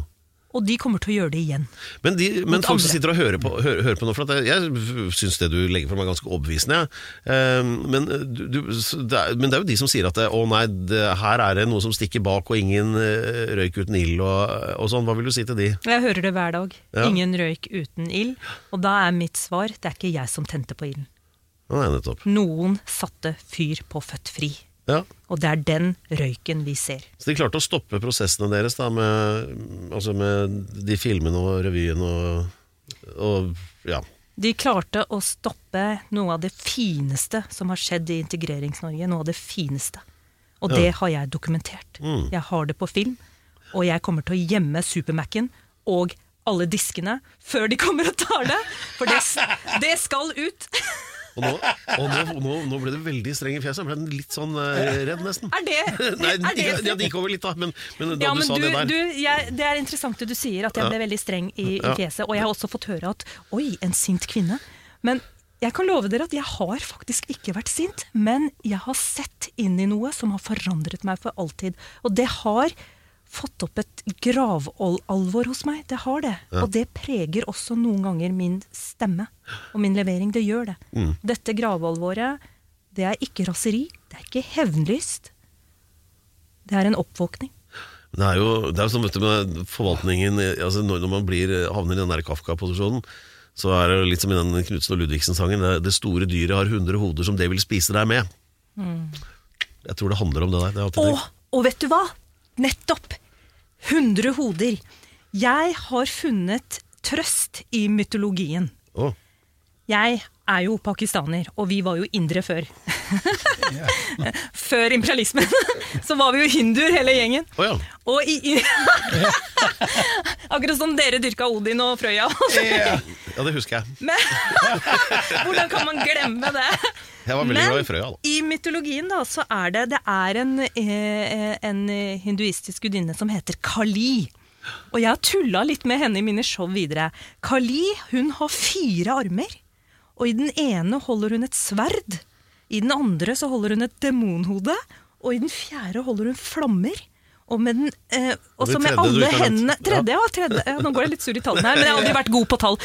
Og de kommer til å gjøre det igjen. Men, de, men folk som sitter og hører på, hører, hører på noe, for at jeg, jeg syns det du legger fram er ganske overbevisende. Ja. Eh, men, du, det er, men det er jo de som sier at det, å nei, det, her er det noe som stikker bak, og ingen eh, røyk uten ild og, og sånn. Hva vil du si til de? Jeg hører det hver dag. Ja. Ingen røyk uten ild. Og da er mitt svar det er ikke jeg som tente på ilden. Noen satte fyr på Født Fri. Ja. Og det er den røyken vi ser. Så de klarte å stoppe prosessene deres da, med, altså med de filmene og revyen og, og ja. De klarte å stoppe noe av det fineste som har skjedd i Integrerings-Norge. Noe av det fineste. Og det har jeg dokumentert. Jeg har det på film, og jeg kommer til å gjemme Super-Mac-en og alle diskene før de kommer og tar det. For det, det skal ut. Og, nå, og nå, nå, nå ble du veldig streng i fjeset. Jeg ble litt sånn eh, redd, nesten. Er det, Nei, er det ja, det gikk over litt, da, men, men da ja, du men sa du, det der du, jeg, det er interessant det du sier, at jeg ble veldig streng i, i fjeset. Og jeg har også fått høre at oi, en sint kvinne. Men jeg kan love dere at jeg har faktisk ikke vært sint, men jeg har sett inn i noe som har forandret meg for alltid. Og det har fått opp et gravalvor hos meg. Det har det. Og det preger også noen ganger min stemme og min levering. Det gjør det. Mm. Dette gravalvoret, det er ikke raseri. Det er ikke hevnlyst. Det er en oppvåkning. Det er jo det er sånn vet du, med forvaltningen altså når, man blir, havner i den der Kafka-posisjonen, så er det litt som i den Knutsen og Ludvigsen-sangen. Det, det store dyret har 100 hoder som det vil spise deg med. Jeg tror det handler om det der. Det Og, og vet du hva? Nettopp! 100 hoder. Jeg har funnet trøst i mytologien. Oh. Jeg er jo pakistaner, og vi var jo indre før. før imperialismen. Så var vi jo hinduer, hele gjengen. Oh, ja. Og i, Akkurat som dere dyrka Odin og Frøya. ja, det husker jeg. Men hvordan kan man glemme det? Jeg var veldig Men glad i Frøya. da. i mytologien da, så er det, det er en, eh, en hinduistisk gudinne som heter Kali. Og jeg har tulla litt med henne i mine show videre. Kali hun har fire armer. Og i den ene holder hun et sverd. I den andre så holder hun et demonhode. Og i den fjerde holder hun flammer. Og med den, eh, Og også med alle hendene Tredje, ja. Tredje, ja. Nå går jeg litt sur i tallene her, men jeg har aldri vært god på tall.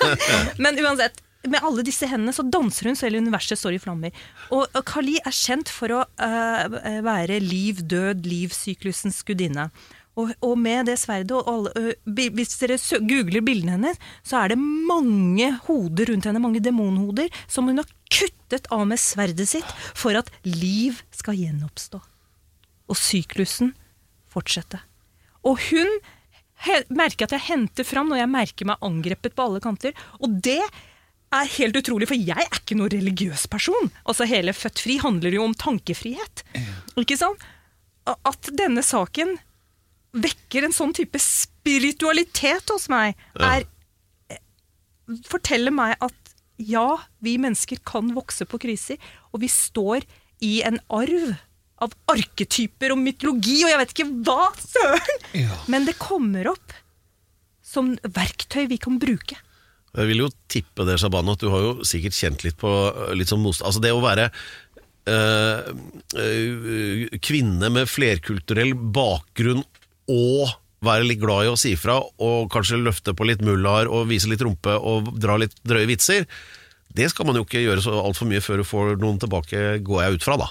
Men uansett, med alle disse hendene så danser hun så hele universet står i flammer. Og, Kali er kjent for å eh, være liv, død, livssyklusens gudinne. Og, og med det sverdet og alle, Hvis dere googler bildene hennes, så er det mange hoder rundt henne, mange demonhoder, som hun har kuttet av med sverdet sitt for at liv skal gjenoppstå. Og syklusen fortsette. Og hun merker at jeg henter fram når jeg merker meg angrepet på alle kanter. Og det er helt utrolig, for jeg er ikke noen religiøs person. Altså Hele Født fri handler jo om tankefrihet. Ikke sant? At denne saken vekker en sånn type spiritualitet hos meg, er eh, forteller meg at ja, vi mennesker kan vokse på kriser, og vi står i en arv av arketyper og mytologi, og jeg vet ikke hva, søren! Ja. Men det kommer opp som verktøy vi kan bruke. Jeg vil jo tippe det, Shabana, at du har jo sikkert kjent litt på øh, litt sånn motstand Altså det å være øh, øh, kvinne med flerkulturell bakgrunn og være litt glad i å si fra, og kanskje løfte på litt mullaer og vise litt rumpe og dra litt drøye vitser, det skal man jo ikke gjøre så altfor mye før du får noen tilbake, går jeg ut fra, da.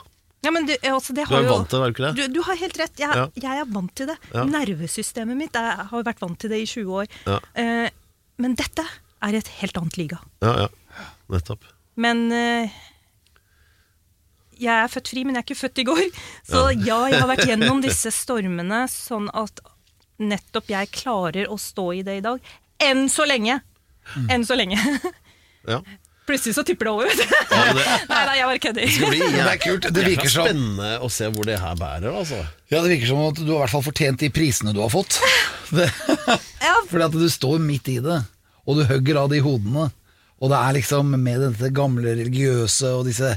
Ja, men du, altså, det Du er vant til det, er du ikke det? Du, du har helt rett. Jeg, Ja. jeg er vant til det. Ja. Nervesystemet mitt jeg har vært vant til det i 20 år. Eh, men dette er et helt annet liga. Ja, ja. Nettopp. Men eh, jeg er født fri, men jeg er ikke født i går. Så ja, jeg har vært gjennom disse stormene sånn at nettopp jeg klarer å stå i det i dag. Enn så lenge! Enn så lenge. Ja. Plutselig så tipper det over. vet du. Ja, det, Nei, nei, jeg bare kødder. det blir Det er kult. Det virker som spennende å se hvor det her bærer, altså. Ja, det virker som at du har i hvert fall fortjent de prisene du har fått. Det, fordi at du står midt i det, og du hugger av de hodene. Og det er liksom med dette gamle religiøse og disse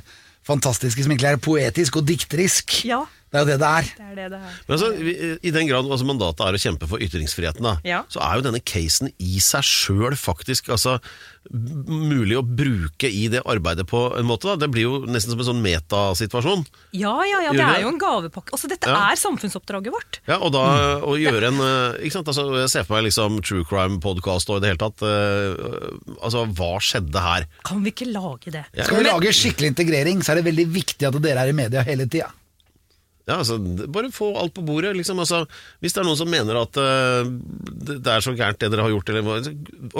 fantastiske som egentlig er poetisk og dikterisk. ja, Det er jo det det er. det er det det er. Men altså, I den grad altså, mandatet er å kjempe for ytringsfriheten, da, Ja. så er jo denne casen i seg sjøl faktisk altså, mulig å bruke i det arbeidet på en måte. Da. Det blir jo nesten som en sånn metasituasjon. Ja, ja, ja, det er jo en gavepakke. Altså, dette Ja. er samfunnsoppdraget vårt. Ja, og da å gjøre en eh, ikke sant? Altså, Jeg ser for meg liksom true crime-podkast og i det hele tatt uh, Altså, hva skjedde her? Kan vi ikke lage det? Ja. Skal vi lage skikkelig integrering, så er det veldig viktig at dere er i media hele tida. Ja, altså, Bare få alt på bordet. liksom, altså, Hvis det er noen som mener at uh, det det er så gærent det dere har gjort, eller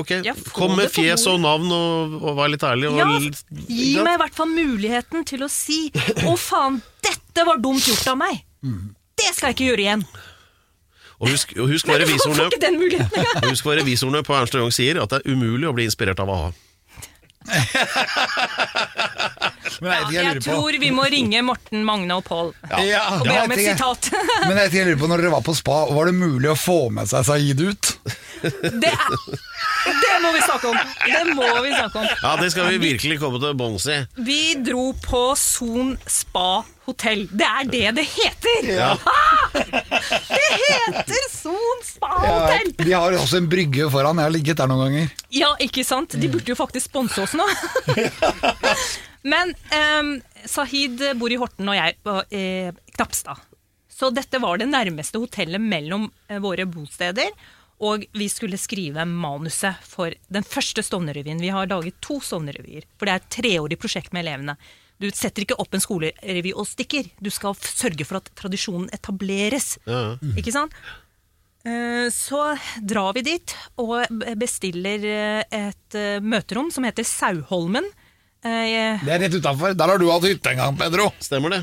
Ok, Ja, kom med fjes og navn og, og vær litt ærlig. Og, Ja, gi ja. meg i hvert fall muligheten til å si Å faen, dette var dumt gjort av meg! Det skal jeg ikke gjøre igjen! Og husk, og Husk hva revisorene på Ernst og Young sier, at det er umulig å bli inspirert av a-ha. Men jeg, jeg Jeg tror vi må ringe Morten, Magne og Pål Ja, og be om et sitat. Men jeg, jeg lurer på, når dere var på spa, var det mulig å få med seg Saeed ut? Det, er, det må vi snakke om! Det må vi snakke om. Ja, det skal vi virkelig komme til bunns i. Vi dro på Son spa hotell. Det er det det heter! Ja. Det heter Son spa hotell! De har også en brygge foran, jeg har ligget der noen ganger. Ja, ikke sant? De burde jo faktisk sponse oss nå. Men um, Sahid bor i Horten og jeg på eh, Knapstad. Så dette var det nærmeste hotellet mellom eh, våre bosteder. Og vi skulle skrive manuset for den første Stovner-revyen. Vi har laget to Stovner-revyer, for det er et treårig prosjekt med elevene. Du setter ikke opp en skolerevy og stikker. Du skal sørge for at tradisjonen etableres. Ikke sant? Eh, Så drar vi dit og bestiller eh, et eh, møterom som heter Sauholmen. Eh, Det er rett utafor. Der har du hatt hytte en gang, Pedro. Stemmer det?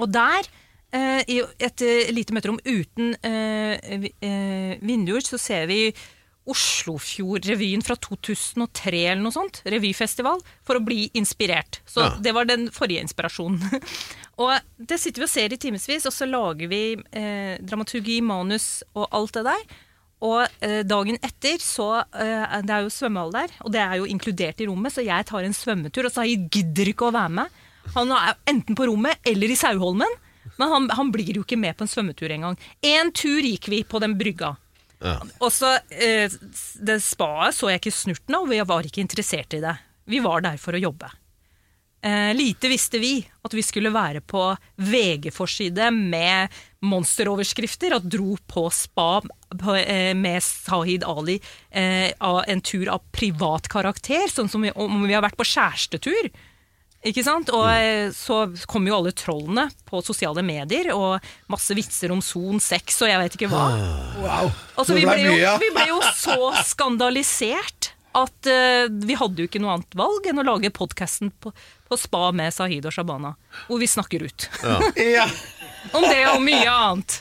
Og der, eh, i et lite møterom uten eh, vi- eh, vinduer, så ser vi Oslofjordrevyen fra 2003 eller noe sånt. Revyfestival. For å bli inspirert. Så Ja. det var den forrige inspirasjonen. og det sitter vi og ser i timevis, og så lager vi eh, dramaturgi, manus og alt det der. Og eh, dagen etter så eh, Det er jo svømmehall der, og det er jo inkludert i rommet, så jeg tar en svømmetur, og så gidder ikke å være med. Han er enten på rommet eller i Sauholmen, men han, han blir jo ikke med på en svømmetur engang. Én tur gikk vi på den brygga. Ja. Og så eh, Det spaet så jeg ikke snurten av, og jeg var ikke interessert i det. Vi var der for å jobbe. Eh, lite visste vi at vi skulle være på VG-forside med monsteroverskrifter og dro på spa eh, med Sahid Ali eh, en tur av privat karakter, sånn som vi, om vi har vært på kjærestetur. Ikke sant? Og eh, så kom jo alle trollene på sosiale medier, og masse vitser om son sex og jeg vet ikke hva. Wow. Altså, vi, ble jo, vi ble jo så skandalisert at uh, vi hadde jo ikke noe annet valg enn å lage podkasten på, på spa med Sahid og Shabana, hvor vi snakker ut. Ja. Om det og mye annet.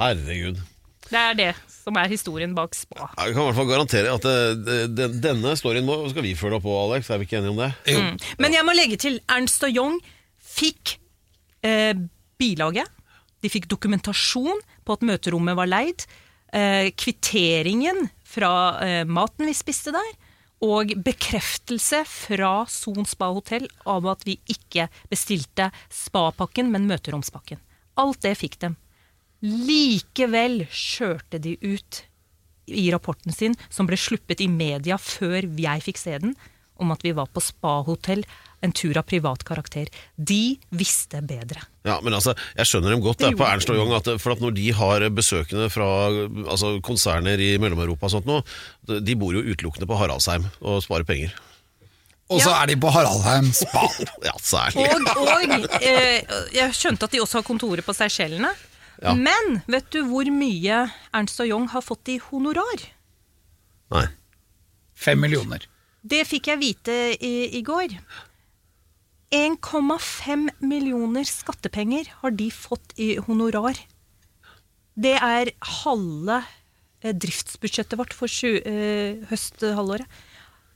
Herregud. Det er det som er historien bak spa. Jeg kan i hvert fall garantere at det, det, denne storyen må, skal vi følge opp på, Alex. Er vi ikke enige om det? Mm. Men jeg må legge til Ernst og Young fikk eh, bilaget. De fikk dokumentasjon på at møterommet var leid. Eh, kvitteringen fra eh, maten vi spiste der. Og bekreftelse fra Son spa hotell av at vi ikke bestilte spapakken, men møteromspakken. Alt det fikk dem. Likevel kjørte de ut i rapporten sin, som ble sluppet i media før jeg fikk se den, om at vi var på spahotell, en tur av privat karakter. De visste bedre. Ja, men altså, Jeg skjønner dem godt Det på Ernst og Young. At, for at når de har besøkende fra altså, konserner i Mellom-Europa og sånt nå, de bor jo utelukkende på Haraldsheim og sparer penger. Og så er de på Haraldheim spa. Ja, særlig. Og, og eh, jeg skjønte at de også har kontoret på Seychellene. Ja. Men vet du hvor mye Ernst og Young har fått i honorar? Nei. Fem millioner. Det fikk jeg vite i, i går. 1,5 millioner skattepenger har de fått i honorar. Det er halve eh, driftsbudsjettet vårt for sju, eh, høsthalvåret.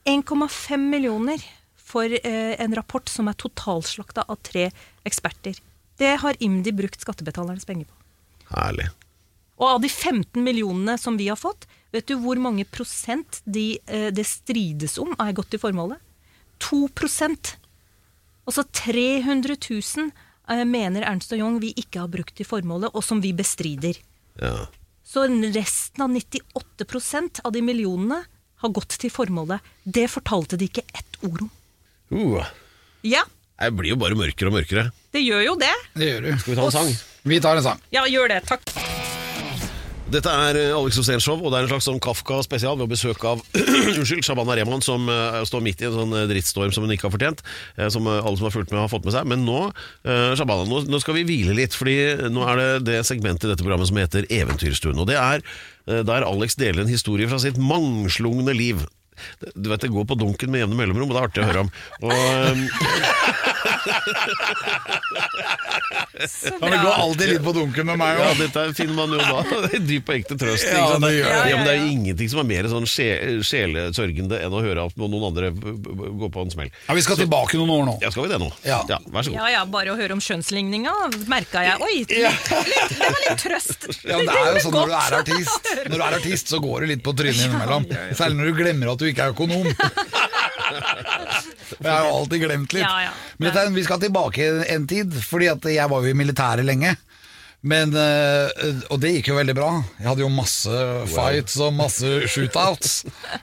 1,5 millioner for eh, en rapport som er totalslakta av tre eksperter. Det har IMDi brukt skattebetalernes penger på. Herlig. Og av de 15 millionene som vi har fått, vet du hvor mange prosent de, eh, det strides om er gått til formålet? 2% Altså 300 000 eh, mener Ernst og Young vi ikke har brukt til formålet, og som vi bestrider. Ja. Så resten av 98% av de millionene har gått til formålet. Det fortalte de ikke ett ord om. Uh, Ja, jeg blir jo bare mørkere og mørkere. det gjør jo det. Det gjør du. Skal vi ta en sang? Vi tar en sang. Ja, gjør det. Takk. Dette er eh, Alex Rosén Show, og det er en slags sånn Kafka-spesial ved besøk av unnskyld, Shabana Rehman, som uh, står midt i en sånn eh, drittstorm som hun ikke har fortjent. Uh, som alle som har fulgt med, har fått med seg. Men nå, uh, Shabana, nå, nå skal vi hvile litt, fordi nå er det det segmentet i dette programmet som heter Eventyrstuen. Og det er der Alex deler en historie fra sitt mangslungne liv. Du vet, Det går på dunken med jevne mellomrom, og det er artig å høre om. Og, eh, Men det går alltid litt på dunken med meg Ja, òg. dette finner man jo da. Det er dyp og ekte trøst. Ja, sant? det gjør ja, men det er jo ingenting som er mer sånn sje- sjelesørgende enn å høre at noen andre b- b- går på en smell. Ja, vi skal tilbake noen år nå. Ja, skal vi det nå? Ja. Vær så god. Ja ja, bare å høre om skjønnsligninga merka jeg. Oi, litt, det var litt trøst. Ja, men det er jo sånn når du er artist Når du er artist, så går det litt på trynet innimellom. Særlig når du glemmer at du ikke er økonom. Jeg har jo alltid glemt litt. Ja, ja. Men dette, vi skal tilbake en tid, fordi at jeg var jo i militæret lenge. Men, øh, og det gikk jo veldig bra. Jeg hadde jo masse fights og masse shootouts.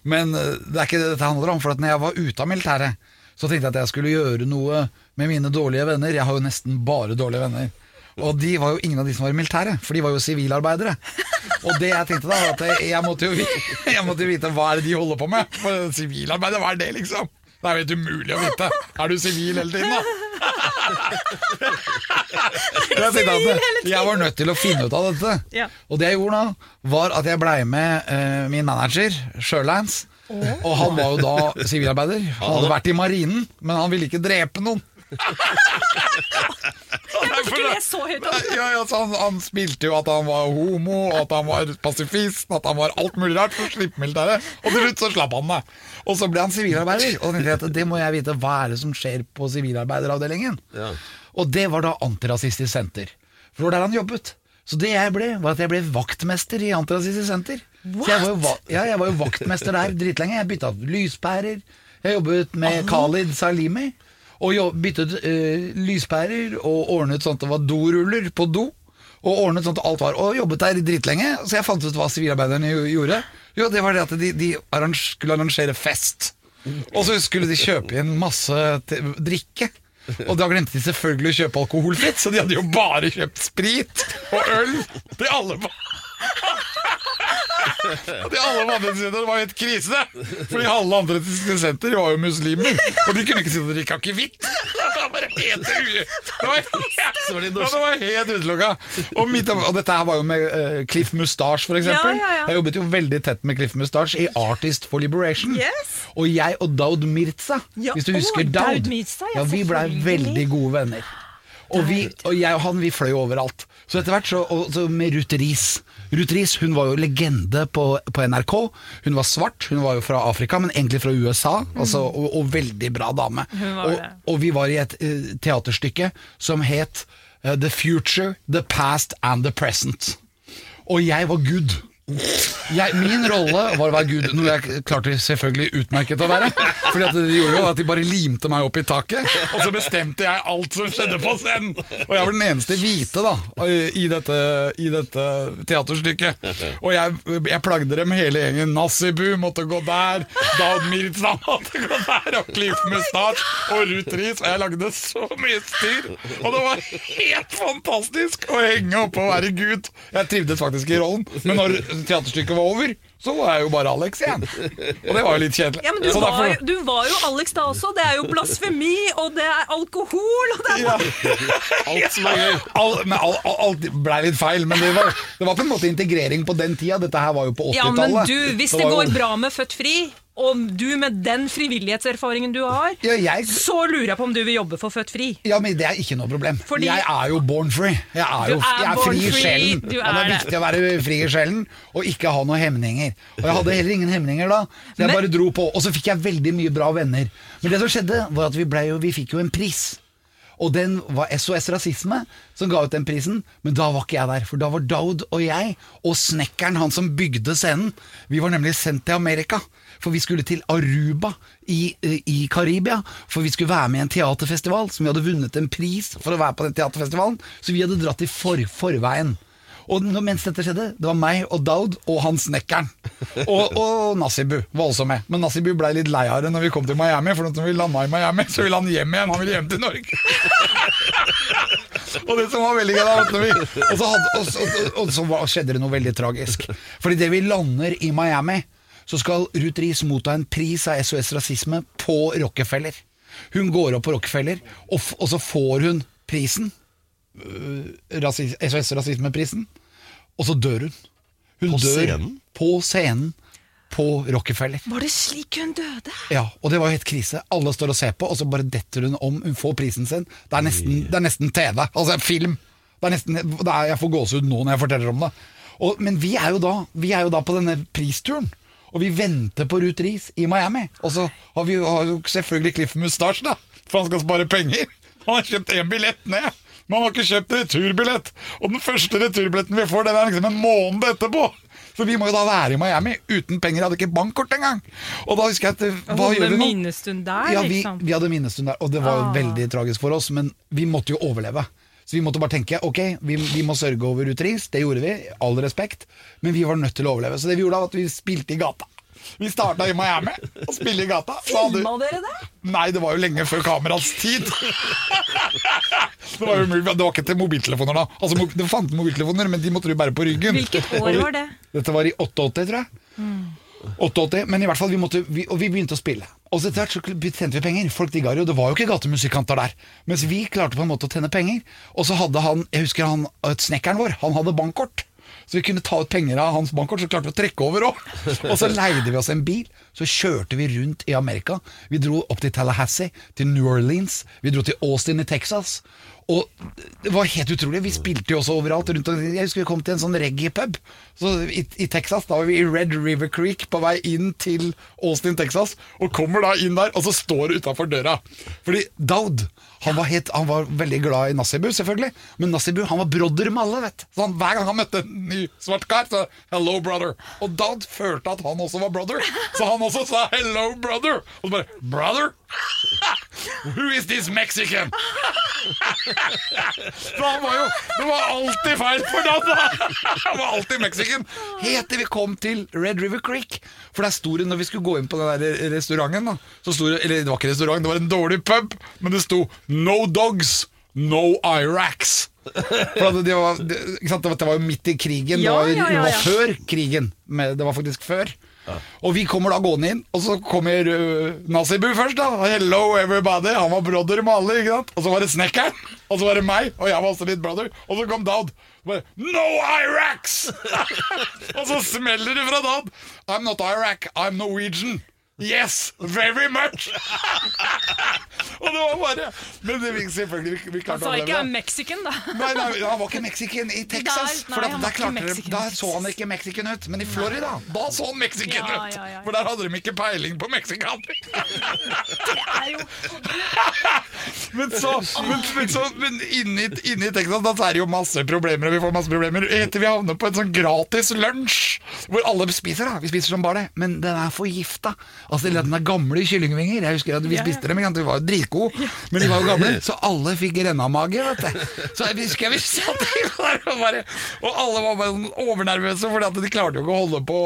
Men øh, det er ikke det dette handler om. For at når jeg var ute av militæret, så tenkte jeg at jeg skulle gjøre noe med mine dårlige venner. Jeg har jo nesten bare dårlige venner. Og de var jo ingen av de som var i militæret, for de var jo sivilarbeidere. Og det jeg tenkte da, var at jeg, måtte jo, vite, jeg måtte vite hva er det de holder på med. For sivilarbeidere, hva er det, liksom? Det er jo helt umulig å vite. Er du sivil hele tiden, da? Jeg tenkte at jeg var nødt til å finne ut av dette. Og det jeg gjorde da, var at jeg blei med uh, min manager, Sjølands. Og han var jo da sivilarbeider. Han hadde vært i marinen, men han ville ikke drepe noen. Jeg tok ikke det så høyt opp. Ja, ja, så han, han spilte jo at han var homo, og at han var pasifist, at han var alt mulig rart for å slippe militæret. Og til slutt så slapp han det. Og så ble han sivilarbeider. Og tenkte jeg det må jeg vite, hva er det som skjer på sivilarbeideravdelingen? Ja. Og det var da Antirasistisk Senter. For det var der han jobbet. Så det jeg ble, var at jeg ble vaktmester i Antirasistisk Senter. Så jeg var, jo, va- ja, jeg var jo vaktmester der dritlenge. Jeg bytta lyspærer. Jeg jobbet med Khalid Salimi. Og byttet eh, lyspærer og ordnet sånn at det var doruller på do. Og ordnet sånn at alt var Og jobbet der dritlenge. Så jeg fant ut hva sivilarbeiderne gjorde. Jo, det var det at de, de arrange, skulle arrangere fest. Og så skulle de kjøpe inn masse drikke. Og da glemte de selvfølgelig å kjøpe alkoholfritt, så de hadde jo bare kjøpt sprit og øl til alle. De alle det var helt krise, fordi halve andre senter var jo muslimer, og de kunne ikke si at de akevitt. Det var helt Det helt, ja, det var helt utelukka. Og, og dette her var jo med uh, Cliff Mustache, for eksempel. Ja, ja, ja. Jeg jobbet jo veldig tett med Cliff Mustache i Artist for Liberation. Yes. Og jeg og Daud Mirza, Ja, hvis du å, husker Daud Daud, Mirza, ja, ja, vi blei veldig gode venner. Og, vi, og jeg og han vi fløy overalt. Så etter hvert så, og, så med Ruth Riis. Ruth Riis hun var jo legende på, på NRK. Hun var svart, hun var jo fra Afrika, men egentlig fra USA. Altså, og, og veldig bra dame. Mm. Og vi var i et uh, teaterstykke som het uh, The Future, The Past and The Present. Og jeg var Gud. Jeg, min rolle var å være Gud, noe jeg klarte selvfølgelig utmerket å være. Fordi at de gjorde jo at de bare limte meg opp i taket, og så bestemte jeg alt som skjedde på scenen. Og jeg var den eneste hvite da i dette, i dette teaterstykket. Og jeg, jeg plagde dem hele gjengen. Nassibu måtte gå der, Daud Mirza måtte gå der, og Cliff Mustache og Ruth Riis. Og jeg lagde så mye styr. Og det var helt fantastisk å henge oppe og være Gud. Jeg trivdes faktisk i rollen, men når teaterstykket var over, så var jeg jo bare Alex igjen. Og det var jo litt kjedelig. Ja, men du Så var, derfor- du var jo Alex da også. Det er jo blasfemi, og det er alkohol, og det er ja. Alt som er gøy. All, men all, all, alt ble litt feil, men det var, det var på en måte integrering på den tida. Dette her var jo på Ja, men 80-tallet. du, hvis det, det går jo- bra med Født Fri, og du med den frivillighetserfaringen du har, Ja, jeg- så lurer jeg på om du vil jobbe for Født Fri. Ja, men Det er ikke noe problem. Fordi- jeg er jo born free. Jeg er, jo, er jeg er fri i sjelen. Er Og det er viktig å være fri i sjelen og ikke ha noen hemninger. Og jeg hadde heller ingen hemninger da, så jeg Men- bare dro på. Og så fikk jeg veldig mye bra venner. Men det som skjedde, var at vi, jo, vi fikk jo en pris. Og den var SOS Rasisme som ga ut den prisen, men da var ikke jeg der. For da var Daud og jeg og snekkeren, han som bygde scenen, vi var nemlig sendt til Amerika. For vi skulle til Aruba i, i Karibia. For vi skulle være med i en teaterfestival som vi hadde vunnet en pris for å være på den teaterfestivalen. Så vi hadde dratt i for, forveien. Og mens dette skjedde, det var meg og Daud og han snekkeren. Og, og Nasibu var også med. Men Nasibu ble litt lei av det når vi kom til Miami, for når vi landa i Miami, så ville han hjem igjen. Han ville hjem til Norge. og det som var veldig gøy og, og, og så skjedde det noe veldig tragisk. Fordi det vi lander i Miami, så skal Ruth Riis motta en pris av SOS Rasisme på Rockefeller. Hun går opp på Rockefeller, og, f og så får hun prisen. øh, rasis SOS Rasismeprisen. Og så dør hun. Hun På dør scenen? på scenen på Rockefeller. Var det slik hun døde? Ja, og det var jo helt krise. Alle står og ser på, og så bare detter hun om. Hun får prisen sin. Det er nesten, det er nesten TV. Altså film. Det er nesten, det er, jeg får gåsehud nå når jeg forteller om det. Og, men vi er, jo da, vi er jo da på denne pristuren. Og vi venter på Ruth Riis i Miami. Og så har vi jo- selvfølgelig Cliff Mustache, da. For han skal spare penger. Han har kjøpt én billett ned. Men han har ikke kjøpt returbillett. Og den første returbilletten vi får, den er liksom en måned etterpå. Så vi må jo da være i Miami uten penger. Jeg hadde ikke bankkort engang. Og da husker jeg at hva gjør vi nå? minnestund der, Ja, vi, liksom. vi hadde minnestund der, og det var jo Ah. veldig tragisk for oss, men vi måtte jo overleve. Så vi måtte bare tenke ok, vi, vi må sørge over utris, det gjorde vi, all respekt, men vi var nødt til å overleve. Så det vi gjorde var at vi spilte i gata. Vi starta i Miami og spilte i gata. Filma hadde- dere det? Nei, det var jo lenge før kameraets tid. det var jo mulig, det var ikke til mobiltelefoner da. Altså, Det fantes mobiltelefoner, men de måtte du bære på ryggen. Hvilket år var det? Dette var i 88, tror jeg. 88, men i hvert fall, vi måtte, vi, og vi begynte å spille. Og så etter hvert så tjente vi penger. Folk digga det jo, det var jo ikke gatemusikanter der. Mens vi klarte på en måte å tjene penger. Og så hadde han, jeg husker han, snekkeren vår, han hadde bankkort. Så vi kunne ta ut penger av hans bankkort, så klarte vi å trekke over òg. Og så leide vi oss en bil, så kjørte vi rundt i Amerika. Vi dro opp til Tallahassee, til New Orleans, vi dro til Austin i Texas. Og det var helt utrolig. Vi spilte jo også overalt. Rundt, jeg husker vi kom til en sånn reggae-pub i, i Texas. Da var vi i Red River Creek på vei inn til Austin, Texas. Og kommer da inn der, og så står det utafor døra. Fordi Daud han var, helt, han var veldig glad i Nassibu, selvfølgelig. Men Nassibu han var brodder med alle. vet Så han, Hver gang han møtte en ny svart kar, så 'hello, brother'. Og Daud følte at han også var brother, så han også sa 'hello, brother'. Og så bare 'brother'? Who is this Mexican? For han var jo Det var alltid feil for da! Han var alltid Mexican. Helt til vi kom til Red River Creek. For der sto det, når vi skulle gå inn på den der restauranten, da, det Eller det var ikke restaurant, det var en dårlig pub, men det sto 'No dogs, no Iraqs'. For det, var, det, det var jo midt i krigen. Det, var, det var før krigen. Det var faktisk før. Og vi kommer da gående inn, og så kommer uh, Nasibu først. da Hello everybody, han var brother med alle. ikke sant? Og så var det snekkeren, og så var det meg, og jeg var også litt brother. Og så kom og Bare, no Iraqs! og så smeller det fra Dowd I'm not Iraq, I'm Norwegian. Yes, very much! og det var bare Men det, vi, selvfølgelig, vi, vi Han klarte sa å ikke han mexican, da. Nei, nei, han var ikke mexican i Texas. Nei, for der, klarte der så han ikke mexican ut. Men i Florida, da så han mexican Ja, ut! ja, ja. For der hadde de ikke peiling på Mexican Men så, men, men, så, men inni, inni Texas da er det jo masse problemer, og vi får masse problemer. Etter vi havner på en sånn gratis lunsj, hvor alle spiser, da. Vi spiser som bare det. Men den er forgifta. Altså de er gamle kyllingvinger. Jeg husker at vi spiste dem, Vi de var jo dritgode, men de var jo gamle, så alle fikk rennamage, vet du. Så jeg husker vi satt der og bare Og alle var bare sånn overnervøse, fordi at de klarte jo ikke å holde på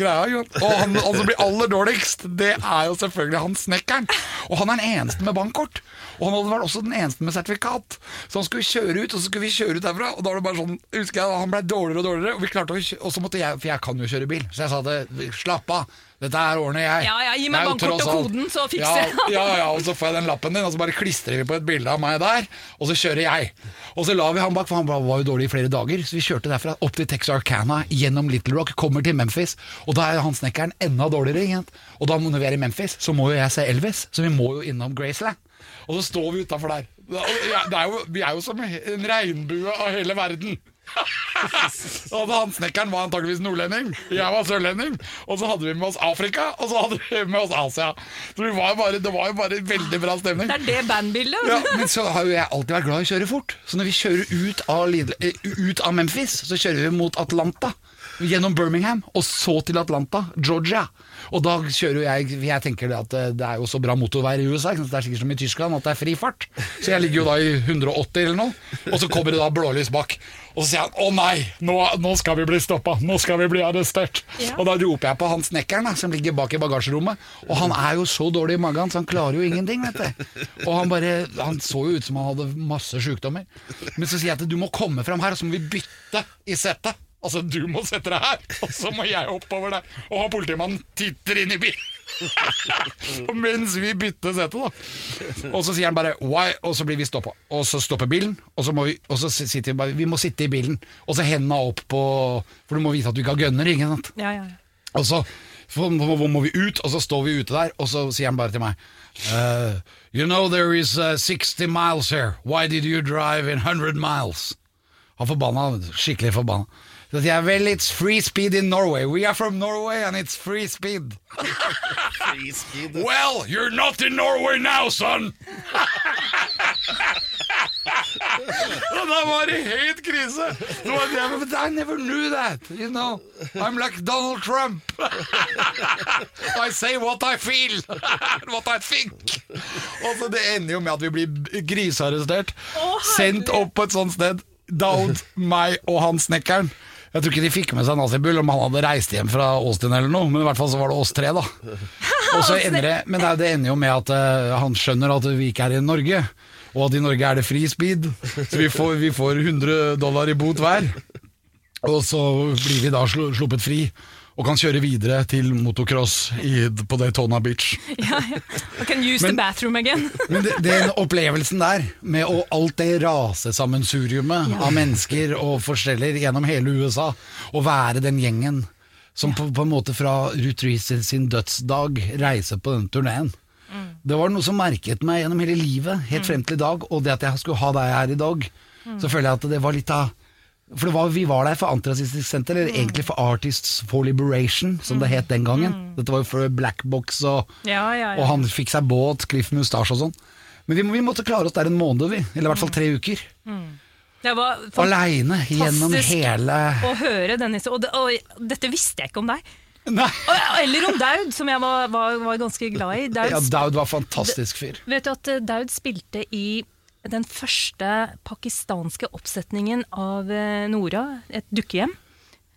greia. Og han han som blir aller dårligst, det er jo selvfølgelig han snekkeren. Og han er den eneste med bankkort. Og han hadde vært også den eneste med sertifikat. Så han skulle kjøre ut, og så skulle vi kjøre ut derfra. Og da var det bare sånn, husker jeg, han ble dårligere og dårligere. Og vi klarte å Og så måtte jeg, for jeg kan jo kjøre bil, så jeg sa det, slapp av. Dette her ordner jeg. Ja, ja, gi meg bankkort og koden, så fikser ja, jeg. ja, ja, og så får jeg den lappen din, og så bare klistrer vi på et bilde av meg der, og så kjører jeg. Og så la vi han bak, for han var jo dårlig i flere dager, så vi kjørte derfra opp til Texarkana, gjennom Little Rock, kommer til Memphis, og da er han snekkeren enda dårligere, igjen. Og da når vi er i Memphis, så må jo jeg se Elvis, så vi må jo innom Graceland. Og så står vi utafor der. Det er jo, vi er jo som en regnbue av hele verden. og Han snekkeren var antakeligvis nordlending, jeg var sørlending. Og så hadde vi med oss Afrika, og så hadde vi med oss Asia. Så vi var bare, det var jo bare veldig bra stemning. Det er det bandbildet. Ja, men så har jo jeg alltid vært glad i å kjøre fort. Så når vi kjører ut av, Lidl- eh, ut av Memphis, så kjører vi mot Atlanta. Gjennom Birmingham, og så til Atlanta, Georgia. Og da kjører jo jeg Jeg tenker det at eh, det er jo så bra motorveier i USA, det er sikkert som i Tyskland, at det er fri fart. Så jeg ligger jo da i 180 eller noe, og så kommer det da blålys bak. Og så sier han 'Å nei, nå, nå skal vi bli stoppa, nå skal vi bli arrestert'. Ja. Og da roper jeg på han snekkeren som ligger bak i bagasjerommet, og han er jo så dårlig i magen, så han klarer jo ingenting, vet du. Og han bare Han så jo ut som han hadde masse sjukdommer. Men så sier jeg at du må komme fram her, og så må vi bytte i settet. Altså, du må sette deg her, og så må jeg oppover der. Og ha politimannen titter inn i bilen. Mens vi bytter sete, da. Og så sier han bare 'why', og så blir vi stoppa. Og så stopper bilen, og så må vi, og så sitter vi bare Vi må sitte i bilen, og så hendene opp på For du må vite at du ikke har gunner, ikke sant? Ja, ja, ja. Og så hvor må må vi ut, og så står vi ute der, og så sier han bare til meg «Uh, You know there is uh, 60 miles here. Why did you drive in 100 miles? Han forbanna, skikkelig forbanna. Så sier jeg well, it's free speed in Norway. We are from Norway, and it's free speed. Well, you're not in Norway now, son! Og da var det helt krise. Var det, But I never knew that. You know, I'm like Donald Trump. I say what I feel, what I think. Og så Det ender jo med at vi blir grisearrestert. sendt opp på et sånt sted. Down meg og han snekkeren. Jeg tror ikke de fikk med seg Nazibull om han hadde reist hjem fra Austin eller noe, men i hvert fall så var det oss tre, da. Og så ender det, men det, er- ender jo med at eh, han skjønner at vi ikke er i Norge, og at i Norge er det fri speed. Så vi får, vi får 100 dollar i bot hver. Og så blir vi da sluppet fri, og kan kjøre videre til motocross i, på Daytona Beach. ja, ja. I can use Men- the bathroom again. Men det, den opplevelsen der, med å, alt det rasesammensuriumet av mennesker og forskjeller gjennom hele USA, å være den gjengen som på, på en måte fra Ruth Reece sin dødsdag reiser på den turneen. Det var noe som merket meg gjennom hele livet, helt frem til i dag, og det at jeg skulle ha deg her i dag, så føler jeg at det var litt av for det var, Vi var der for Antirasistisk Senter, eller egentlig for Artists for Liberation, som det het den gangen. Dette var jo for Black Box og Ja, ja, ja. og han fikk seg båt, Cliff Mustache og sånn. Men vi, vi måtte klare oss der en måned, vi. Eller i hvert fall tre uker. Det var fantastisk Aleine gjennom hele å høre den historien. Og, det, og dette visste jeg ikke om deg. Eller om Daud, som jeg var, var, var ganske glad i. Daud, Ja, Daud var fantastisk fyr. Vet du at eh, Daud spilte i den første pakistanske oppsetningen av eh, Nora, et dukkehjem,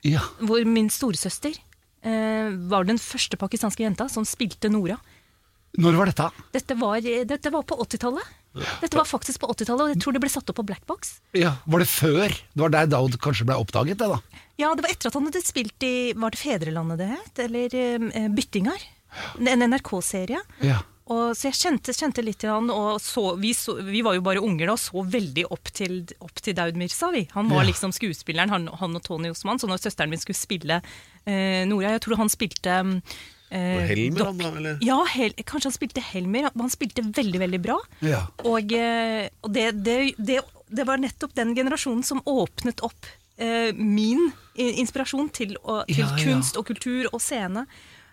Ja. hvor min storesøster eh, var den første pakistanske jenta som spilte Nora. Når var dette? Dette var, eh, dette var på 80-tallet. Dette var faktisk på 80-tallet, og jeg tror det ble satt opp på Black Box. Ja, Var det før? Det var der Daud kanskje ble oppdaget, det da? Ja, det var etter at han hadde spilt i Var det Fedrelandet det het? Eller eh, Byttingar? En NRK-serie. Ja. Og så jeg kjente, kjente litt til han, og så, vi, så, vi var jo bare unger da, og så veldig opp til, opp til Daud Mirza. Vi. Han var Ja. liksom skuespilleren, han, han og Tony Osman. Så når søsteren min skulle spille eh, Nora Jeg tror han spilte eh, Helmer, han da, eller? Ja, hel, kanskje han spilte Helmer. Han spilte veldig, veldig bra. Ja. Og, eh, og det, det, det, det var nettopp den generasjonen som åpnet opp eh, min inspirasjon til, å, til Ja, ja. kunst og kultur og scene.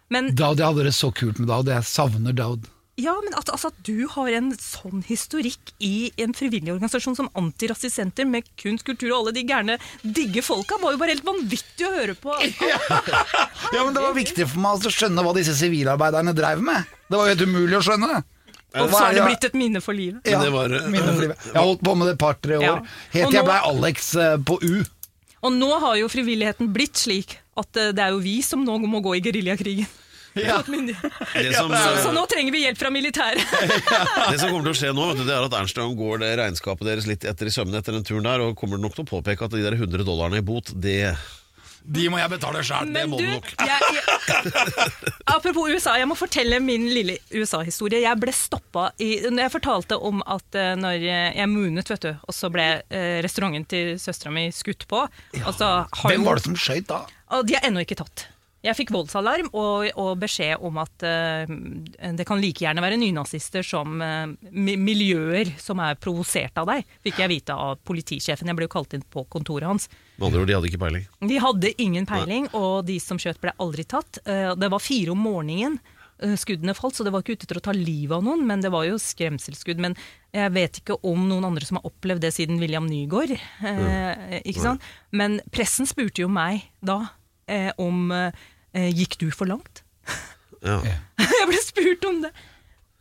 Men Daud, jeg hadde det så kult med Daud. Jeg savner Daud. Ja, men at, altså, at du har en sånn historikk i en frivillig organisasjon som Antirasistisk Senter, med kunst, kultur og alle de gærne digge folka, var jo bare helt vanvittig å høre på. Ja, men Det var viktig for meg altså, å skjønne hva disse sivilarbeiderne dreiv med. Det var jo helt umulig å skjønne. Og så er det blitt et minne for livet. ja, det var- minne for livet. Jeg har holdt på med det et par-tre år. Ja. Helt til jeg blei Alex eh, på U. Og nå har jo frivilligheten blitt slik at eh, det er jo vi som nå må gå i geriljakrigen. Det som, Så, så nå trenger vi hjelp fra militæret. det som kommer til å skje nå, vet du, det er at Ernst Young går det regnskapet deres litt etter i sømmene etter den turen der, og kommer nok til å påpeke at de der 100 dollarene i bot, det De må jeg betale sjøl. Det må du, du nok. jeg, jeg, apropos USA, jeg må fortelle min lille USA-historie. Jeg ble stoppa i når Jeg fortalte om at eh, når jeg moonet, vet du, og så ble eh, restauranten til søstera mi skutt på. Ja. Hvem var det som skøyt da? Og de er ennå ikke tatt. Jeg fikk voldsalarm og, og beskjed om at uh, det kan like gjerne være nynazister som uh, miljøer som er provosert av deg, fikk jeg vite av politisjefen. Jeg ble jo kalt inn på kontoret hans. Med andre ord, de hadde ikke peiling. De hadde ingen peiling, og de som skjøt ble aldri tatt. Uh, Det var fire om morgenen skuddene falt, så det var ikke ute etter å ta livet av noen, men det var jo skremselsskudd. Men jeg vet ikke om noen andre som har opplevd det siden William Nygaard. Eh, ikke sant? Men pressen spurte jo meg da eh, om eh, Gikk du for langt? Ja. jeg ble spurt om det.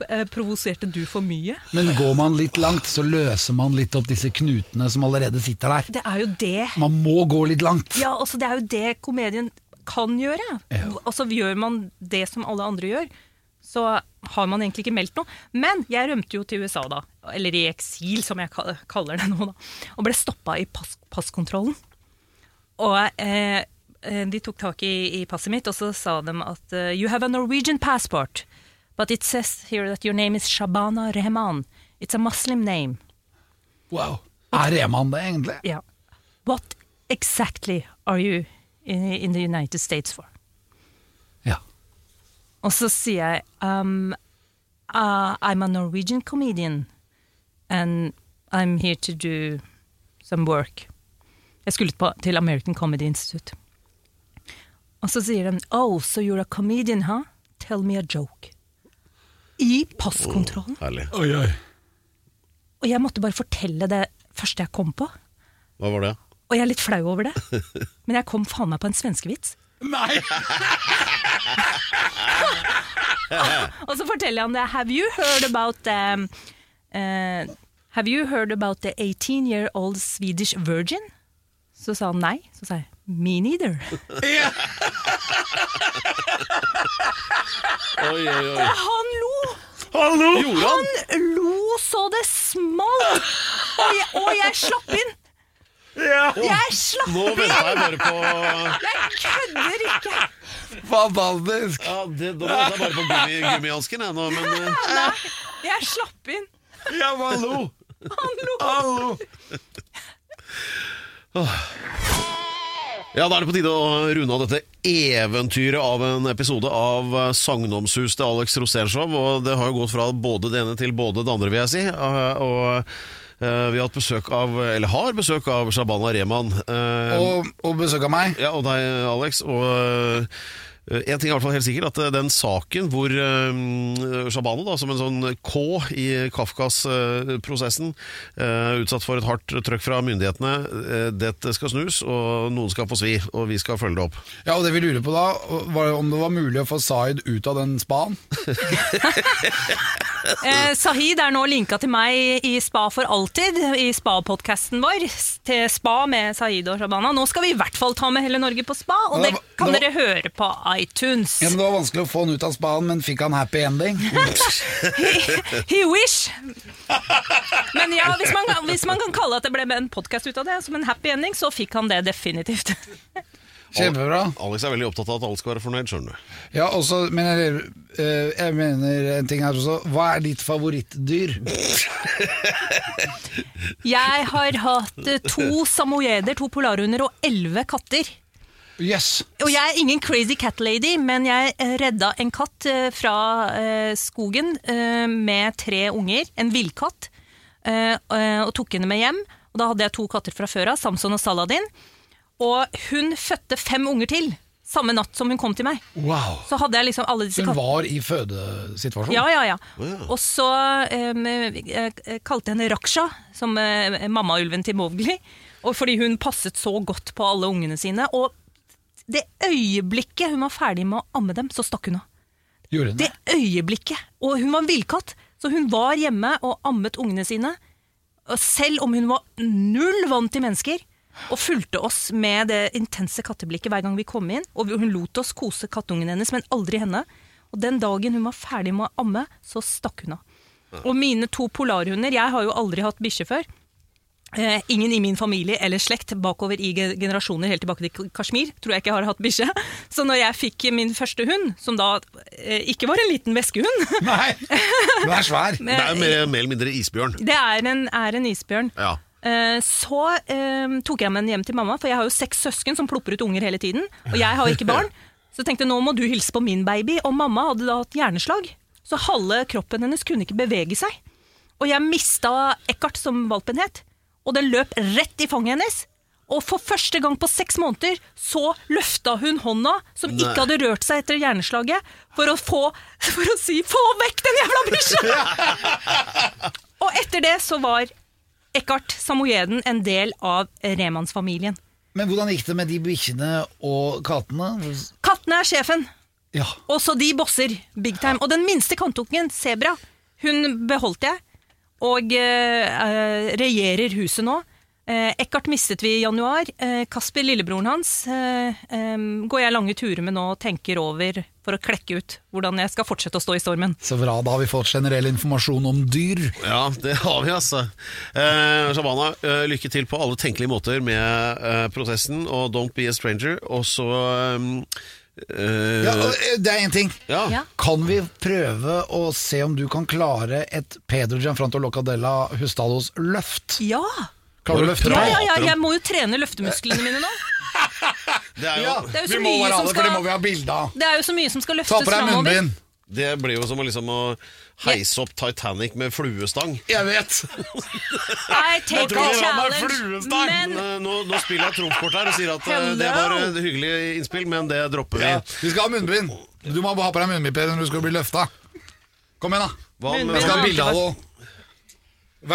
Eh, Provoserte du for mye? Men går man litt langt, så løser man litt opp disse knutene som allerede sitter der. Det er jo det Man må gå litt langt. Ja, altså det er jo det komedien kan gjøre. Ja. Altså Gjør man det som alle andre gjør, så har man egentlig ikke meldt noe. Men jeg rømte jo til USA da, eller i eksil som jeg kaller det nå, da, og ble stoppa i pass passkontrollen. Og eh, eh, de tok tak i, i passet mitt, og så sa de at eh, You have a Norwegian passport, but it says here that your name is Shabana Rehman. It's a Muslim name. Wow. Er Rehman det, egentlig? Yeah. What exactly are you in, in the United States for? Ja. Og så sier jeg um, uh, I'm a Norwegian comedian and I'm here to do some work. Jeg skulle på, til American Comedy Institute. Og så sier de Oh, so you're a comedian, huh? Tell me a joke. I passkontrollen. Herlig. Oi, oi. Og jeg måtte bare fortelle det første jeg kom på. Hva var det? Og jeg er litt flau over det. Men jeg kom faen meg på en svenskevits. Nei! Og så forteller han det. Have you heard about um, uh, Have you heard about the 18 year old Swedish virgin? Så sa han nei. Så sa jeg me neither. Oi, oi, oi. Han lo! Gjorde han? Han lo så det smalt! Og jeg, og jeg slapp inn. Jeg slapp inn! Nå venter jeg bare på Jeg kødder ikke! Fantastisk! Ja, det, Da venter jeg bare på gummi, gummihansken, jeg nå, men eh, Nei, jeg slapp inn. Ja, hallo! Han lo. Ja, Da er det på tide å runde av dette eventyret av en episode av Sagnomsus til Alex Rosénshow. Og det har jo gått fra både det ene til både det andre, vil jeg si. Eh, Og eh, vi har hatt besøk av, eller har besøk av Shabana Rehman. eh, Og, og besøk av meg. Ja, og deg, Alex. Og en ting er i hvert fall helt sikkert, at øh, den saken hvor øh, Shabane, da, som en sånn K i Kafkas-prosessen, utsatt for et hardt trøkk fra myndighetene, dette skal snus, og noen skal få svi, og vi skal følge det opp. Ja, og det vi lurer på da, var om det var mulig å få Zaid ut av den spaen. Eh, Sahid er nå linka til meg i Spa for alltid, i Spa-podkasten vår. Til Spa med Sahid og Shabana. Nå skal vi i hvert fall ta med hele Norge på spa, og det det kan det var- dere høre på iTunes. Ja, men Det var vanskelig å få han ut av spaen, men fikk han happy ending? He wish! Men ja, hvis man, hvis man kan kalle at det ble en podkast ut av det, som en happy ending, så fikk han det definitivt. Kjempebra. Alex er veldig opptatt av at alle skal være fornøyd, skjønner du. Ja, også, men jeg, eh, jeg mener en ting her også. Hva er ditt favorittdyr? Jeg har hatt eh, to samoyeder, to polarhunder og elleve katter. Yes. Og jeg er ingen crazy cat lady, men jeg eh, redda en katt fra skogen med tre unger, en villkatt, og tok henne med hjem. Og da hadde jeg to katter fra før av, Samson og Saladin. Og hun fødte fem unger til Samme natt som hun kom til meg. Wow. Så hadde jeg liksom alle disse Hun var i fødesituasjon? Ja, ja, ja. Og så um, jeg, kalte jeg henne Raksha, som uh, mammaulven til Mowgli. Og fordi hun passet så godt på alle ungene sine. Og det øyeblikket hun var ferdig med å amme dem, så stakk hun av. Gjorde hun Det det? øyeblikket. Og hun var en villkatt, så hun var hjemme og ammet ungene sine. Og selv om hun var null vant til mennesker, og fulgte oss med det intense katteblikket hver gang vi kom inn. Og hun lot oss kose kattungen hennes, men aldri henne. Og den dagen hun var ferdig med å amme, så stakk hun av. Og mine to polarhunder Jeg har jo aldri hatt bikkje før. Eh, ingen i min familie eller slekt bakover i generasjoner helt tilbake til Kashmir tror jeg ikke har hatt bikkje. Så når jeg fikk min første hund, som da eh, ikke var en liten veskehund Nei, den er svær. Det er jo mer, mer eller mindre isbjørn. Det er en, er en isbjørn. Ja. Eh, Så eh, tok jeg med den hjem til mamma, for jeg har jo seks søsken som plopper ut unger hele tiden. Og jeg har jo ikke barn. Så jeg tenkte nå må du hilse på min baby. Og mamma hadde da hatt hjerneslag, så halve kroppen hennes kunne ikke bevege seg. Og jeg mista Eckhart, som valpen het, og den løp rett i fanget hennes. Og for første gang på seks måneder så løfta hun hånda, som Nei. ikke hadde rørt seg etter hjerneslaget, for å, få, for å si 'få vekk den jævla bikkja'! og etter det så var Eckhart Samoyeden en del av Remannsfamilien. Men hvordan gikk det med de bikkjene og kattene? Kattene er sjefen, Ja. og så de bosser big time. Og den minste kattungen, Sebra, hun beholdt jeg, og eh, regjerer huset nå. Eh, Eckhart mistet vi i januar. Eh, Kasper, lillebroren hans, eh, eh, går jeg lange turer med nå og tenker over for å klekke ut hvordan jeg skal fortsette å stå i stormen. Så bra, da har vi fått generell informasjon om dyr. Ja, det har vi, altså. Eh, Shabana, eh, lykke til på alle tenkelige måter med eh, prosessen, og don't be a stranger. Og så eh, Ja, det er én ting. ja. Ja. Kan vi prøve å se om du kan klare et Pedro Gianfranto Locadella Hustados løft? Ja! Klarer du løfte Ja, ja, ja, jeg må jo trene løftemusklene mine nå. Det, er jo, Ja, Det er jo så vi må mye som alle, for skal- det må vi ha bilde av. Det er jo så mye som skal Ta løftes på deg framover. munnbind. det blir jo som å, liksom, å heise opp Titanic med fluestang. Jeg vet. I take tror the det var meg challenge. fluestang. Men eh, nå, nå spiller jeg trumfkort her og sier at eh, det var et hyggelig innspill, men det dropper vi. Ja, vi skal ha munnbind. Du må ha på deg munnbind Per, når du skal bli løfta. Kom igjen, da. Hva med Jeg skal ha bilde av det.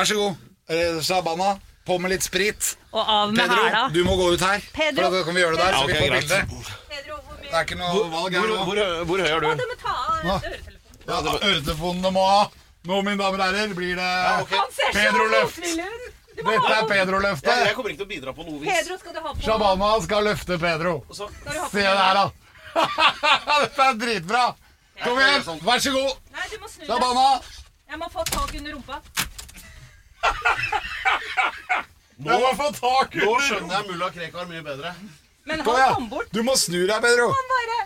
Vær så god. Eh, Shabana, på med litt sprit. Og av med Pedro, hæla. du må gå ut her. Pedro. For da kan vi gjøre det der, Ja, så vi får bilde. Pedro, hvor mye Det er ikke noe valg her Hvor, nå. hvor, hvor høy er du? Du må ta av øretelefonen. Ja, Øretelefonene må ha. Nå, mine damer og herrer, blir det Han ser så Pedro-løft. motvillig ut. Du må Dette ha er noe. Pedro-løftet. kommer ikke til å bidra på noe vis. Pedro skal du ha på. Shabana skal løfte Pedro. Så- Skal du ha på Se det her, da. Dette er dritbra. Kom igjen, vær så god. Nei, du må snu deg. Shabana. Jeg må få tak under rumpa. Jeg må få tak Nå skjønner jeg mulla Krekar mye bedre. Men Kom han kom bort. Du må snu deg, Pedro. Han bare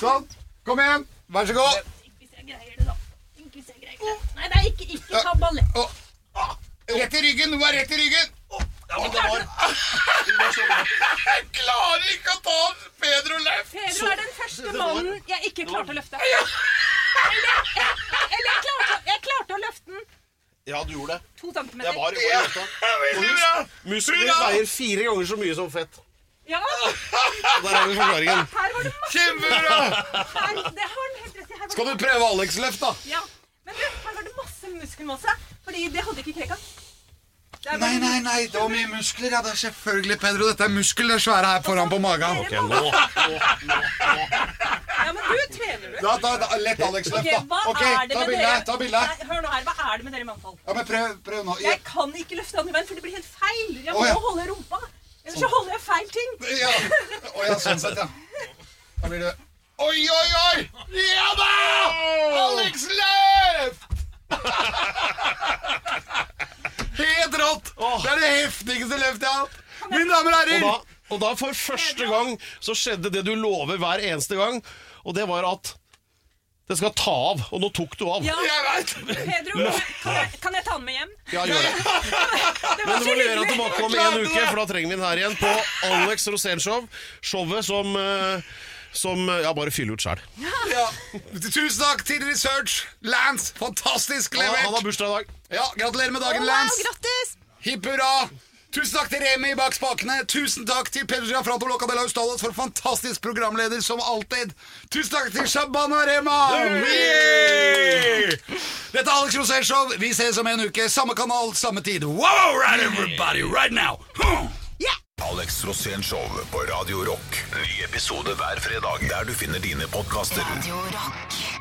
Sånn. Kom igjen. Vær så god. Ikke hvis jeg greier det, da. Ikke hvis jeg greier det. Nei, nei, ikke, ikke ta ballett. Rett i ryggen. Du er rett i ryggen. Ja, men det var, det var så bra. Jeg klarer ikke å ta Pedro-løft. Pedro er den første mannen jeg ikke klarte å løfte. Eller, eller jeg, klarte, jeg klarte å løfte den Ja, du gjorde det. to Det centimeter. var. Og husk, muskler Hurra! veier fire ganger så mye som fett. Ja, Der har vi forklaringen. her var det masse Kjempebra. her, Det har han helt rett i. Her var Skal det, du prøve Alex-løft, da? ja. Men du, her var det masse muskelmasse. Fordi det hadde ikke Krekar. Nei, nei, nei, det var mye muskler. Ja, det er selvfølgelig, Pedro. Dette er muskler, det er svære her foran på magen. Ok, nå, nå, nå. Ja, men du trener du. Da, da, da, lett Alex-løft, Ok, da. hva Ok, er det ta med bilde. dere? Ta bilde. Nei, hør nå her, hva er det med dere mannfolk? Ja, men prøv, prøv nå. Ja, Jeg kan ikke løfte andre veien, for det blir helt feil. Jeg må Å, ja. holde rumpa. Ellers så holder jeg feil ting. ja. Å, ja, sånn sett, ja. Da blir det Oi, oi, oi! Ja da! Alex-løft! Helt rått! Det er det heftigste løftet jeg har hatt. Mine damer og Og da, og da for første gang så skjedde det du lover hver eneste gang, og det var at det skal ta av. Og nå tok du av. Ja, Jeg vet. Pedro, kan jeg, kan jeg, ta den med hjem? Ja, gjør det. Det Men du må levere den tilbake om en uke, for da trenger vi den her igjen på Alex Rosén-show. Showet som, eh, som jeg bare fyller ut sjæl. Ja. Tusen takk til Research. Lance, fantastisk Han, han har bursdag i dag. Ja, Gratulerer med dagen, Wow, Lance. grattis! Hipp hurra. Tusen takk til Remi bak spakene. Tusen takk til Pedro Giafranto Loca de la for fantastisk programleder som alltid. Tusen takk til Shabana Rema! Yeah! Dette er Alex Rosén Show. Vi ses om en uke. Samme kanal, samme tid. Wow, right everybody, right now! Alex Rosén Show på Radio Rock. Ny episode hver fredag der du finner dine podkaster. Radio Rock.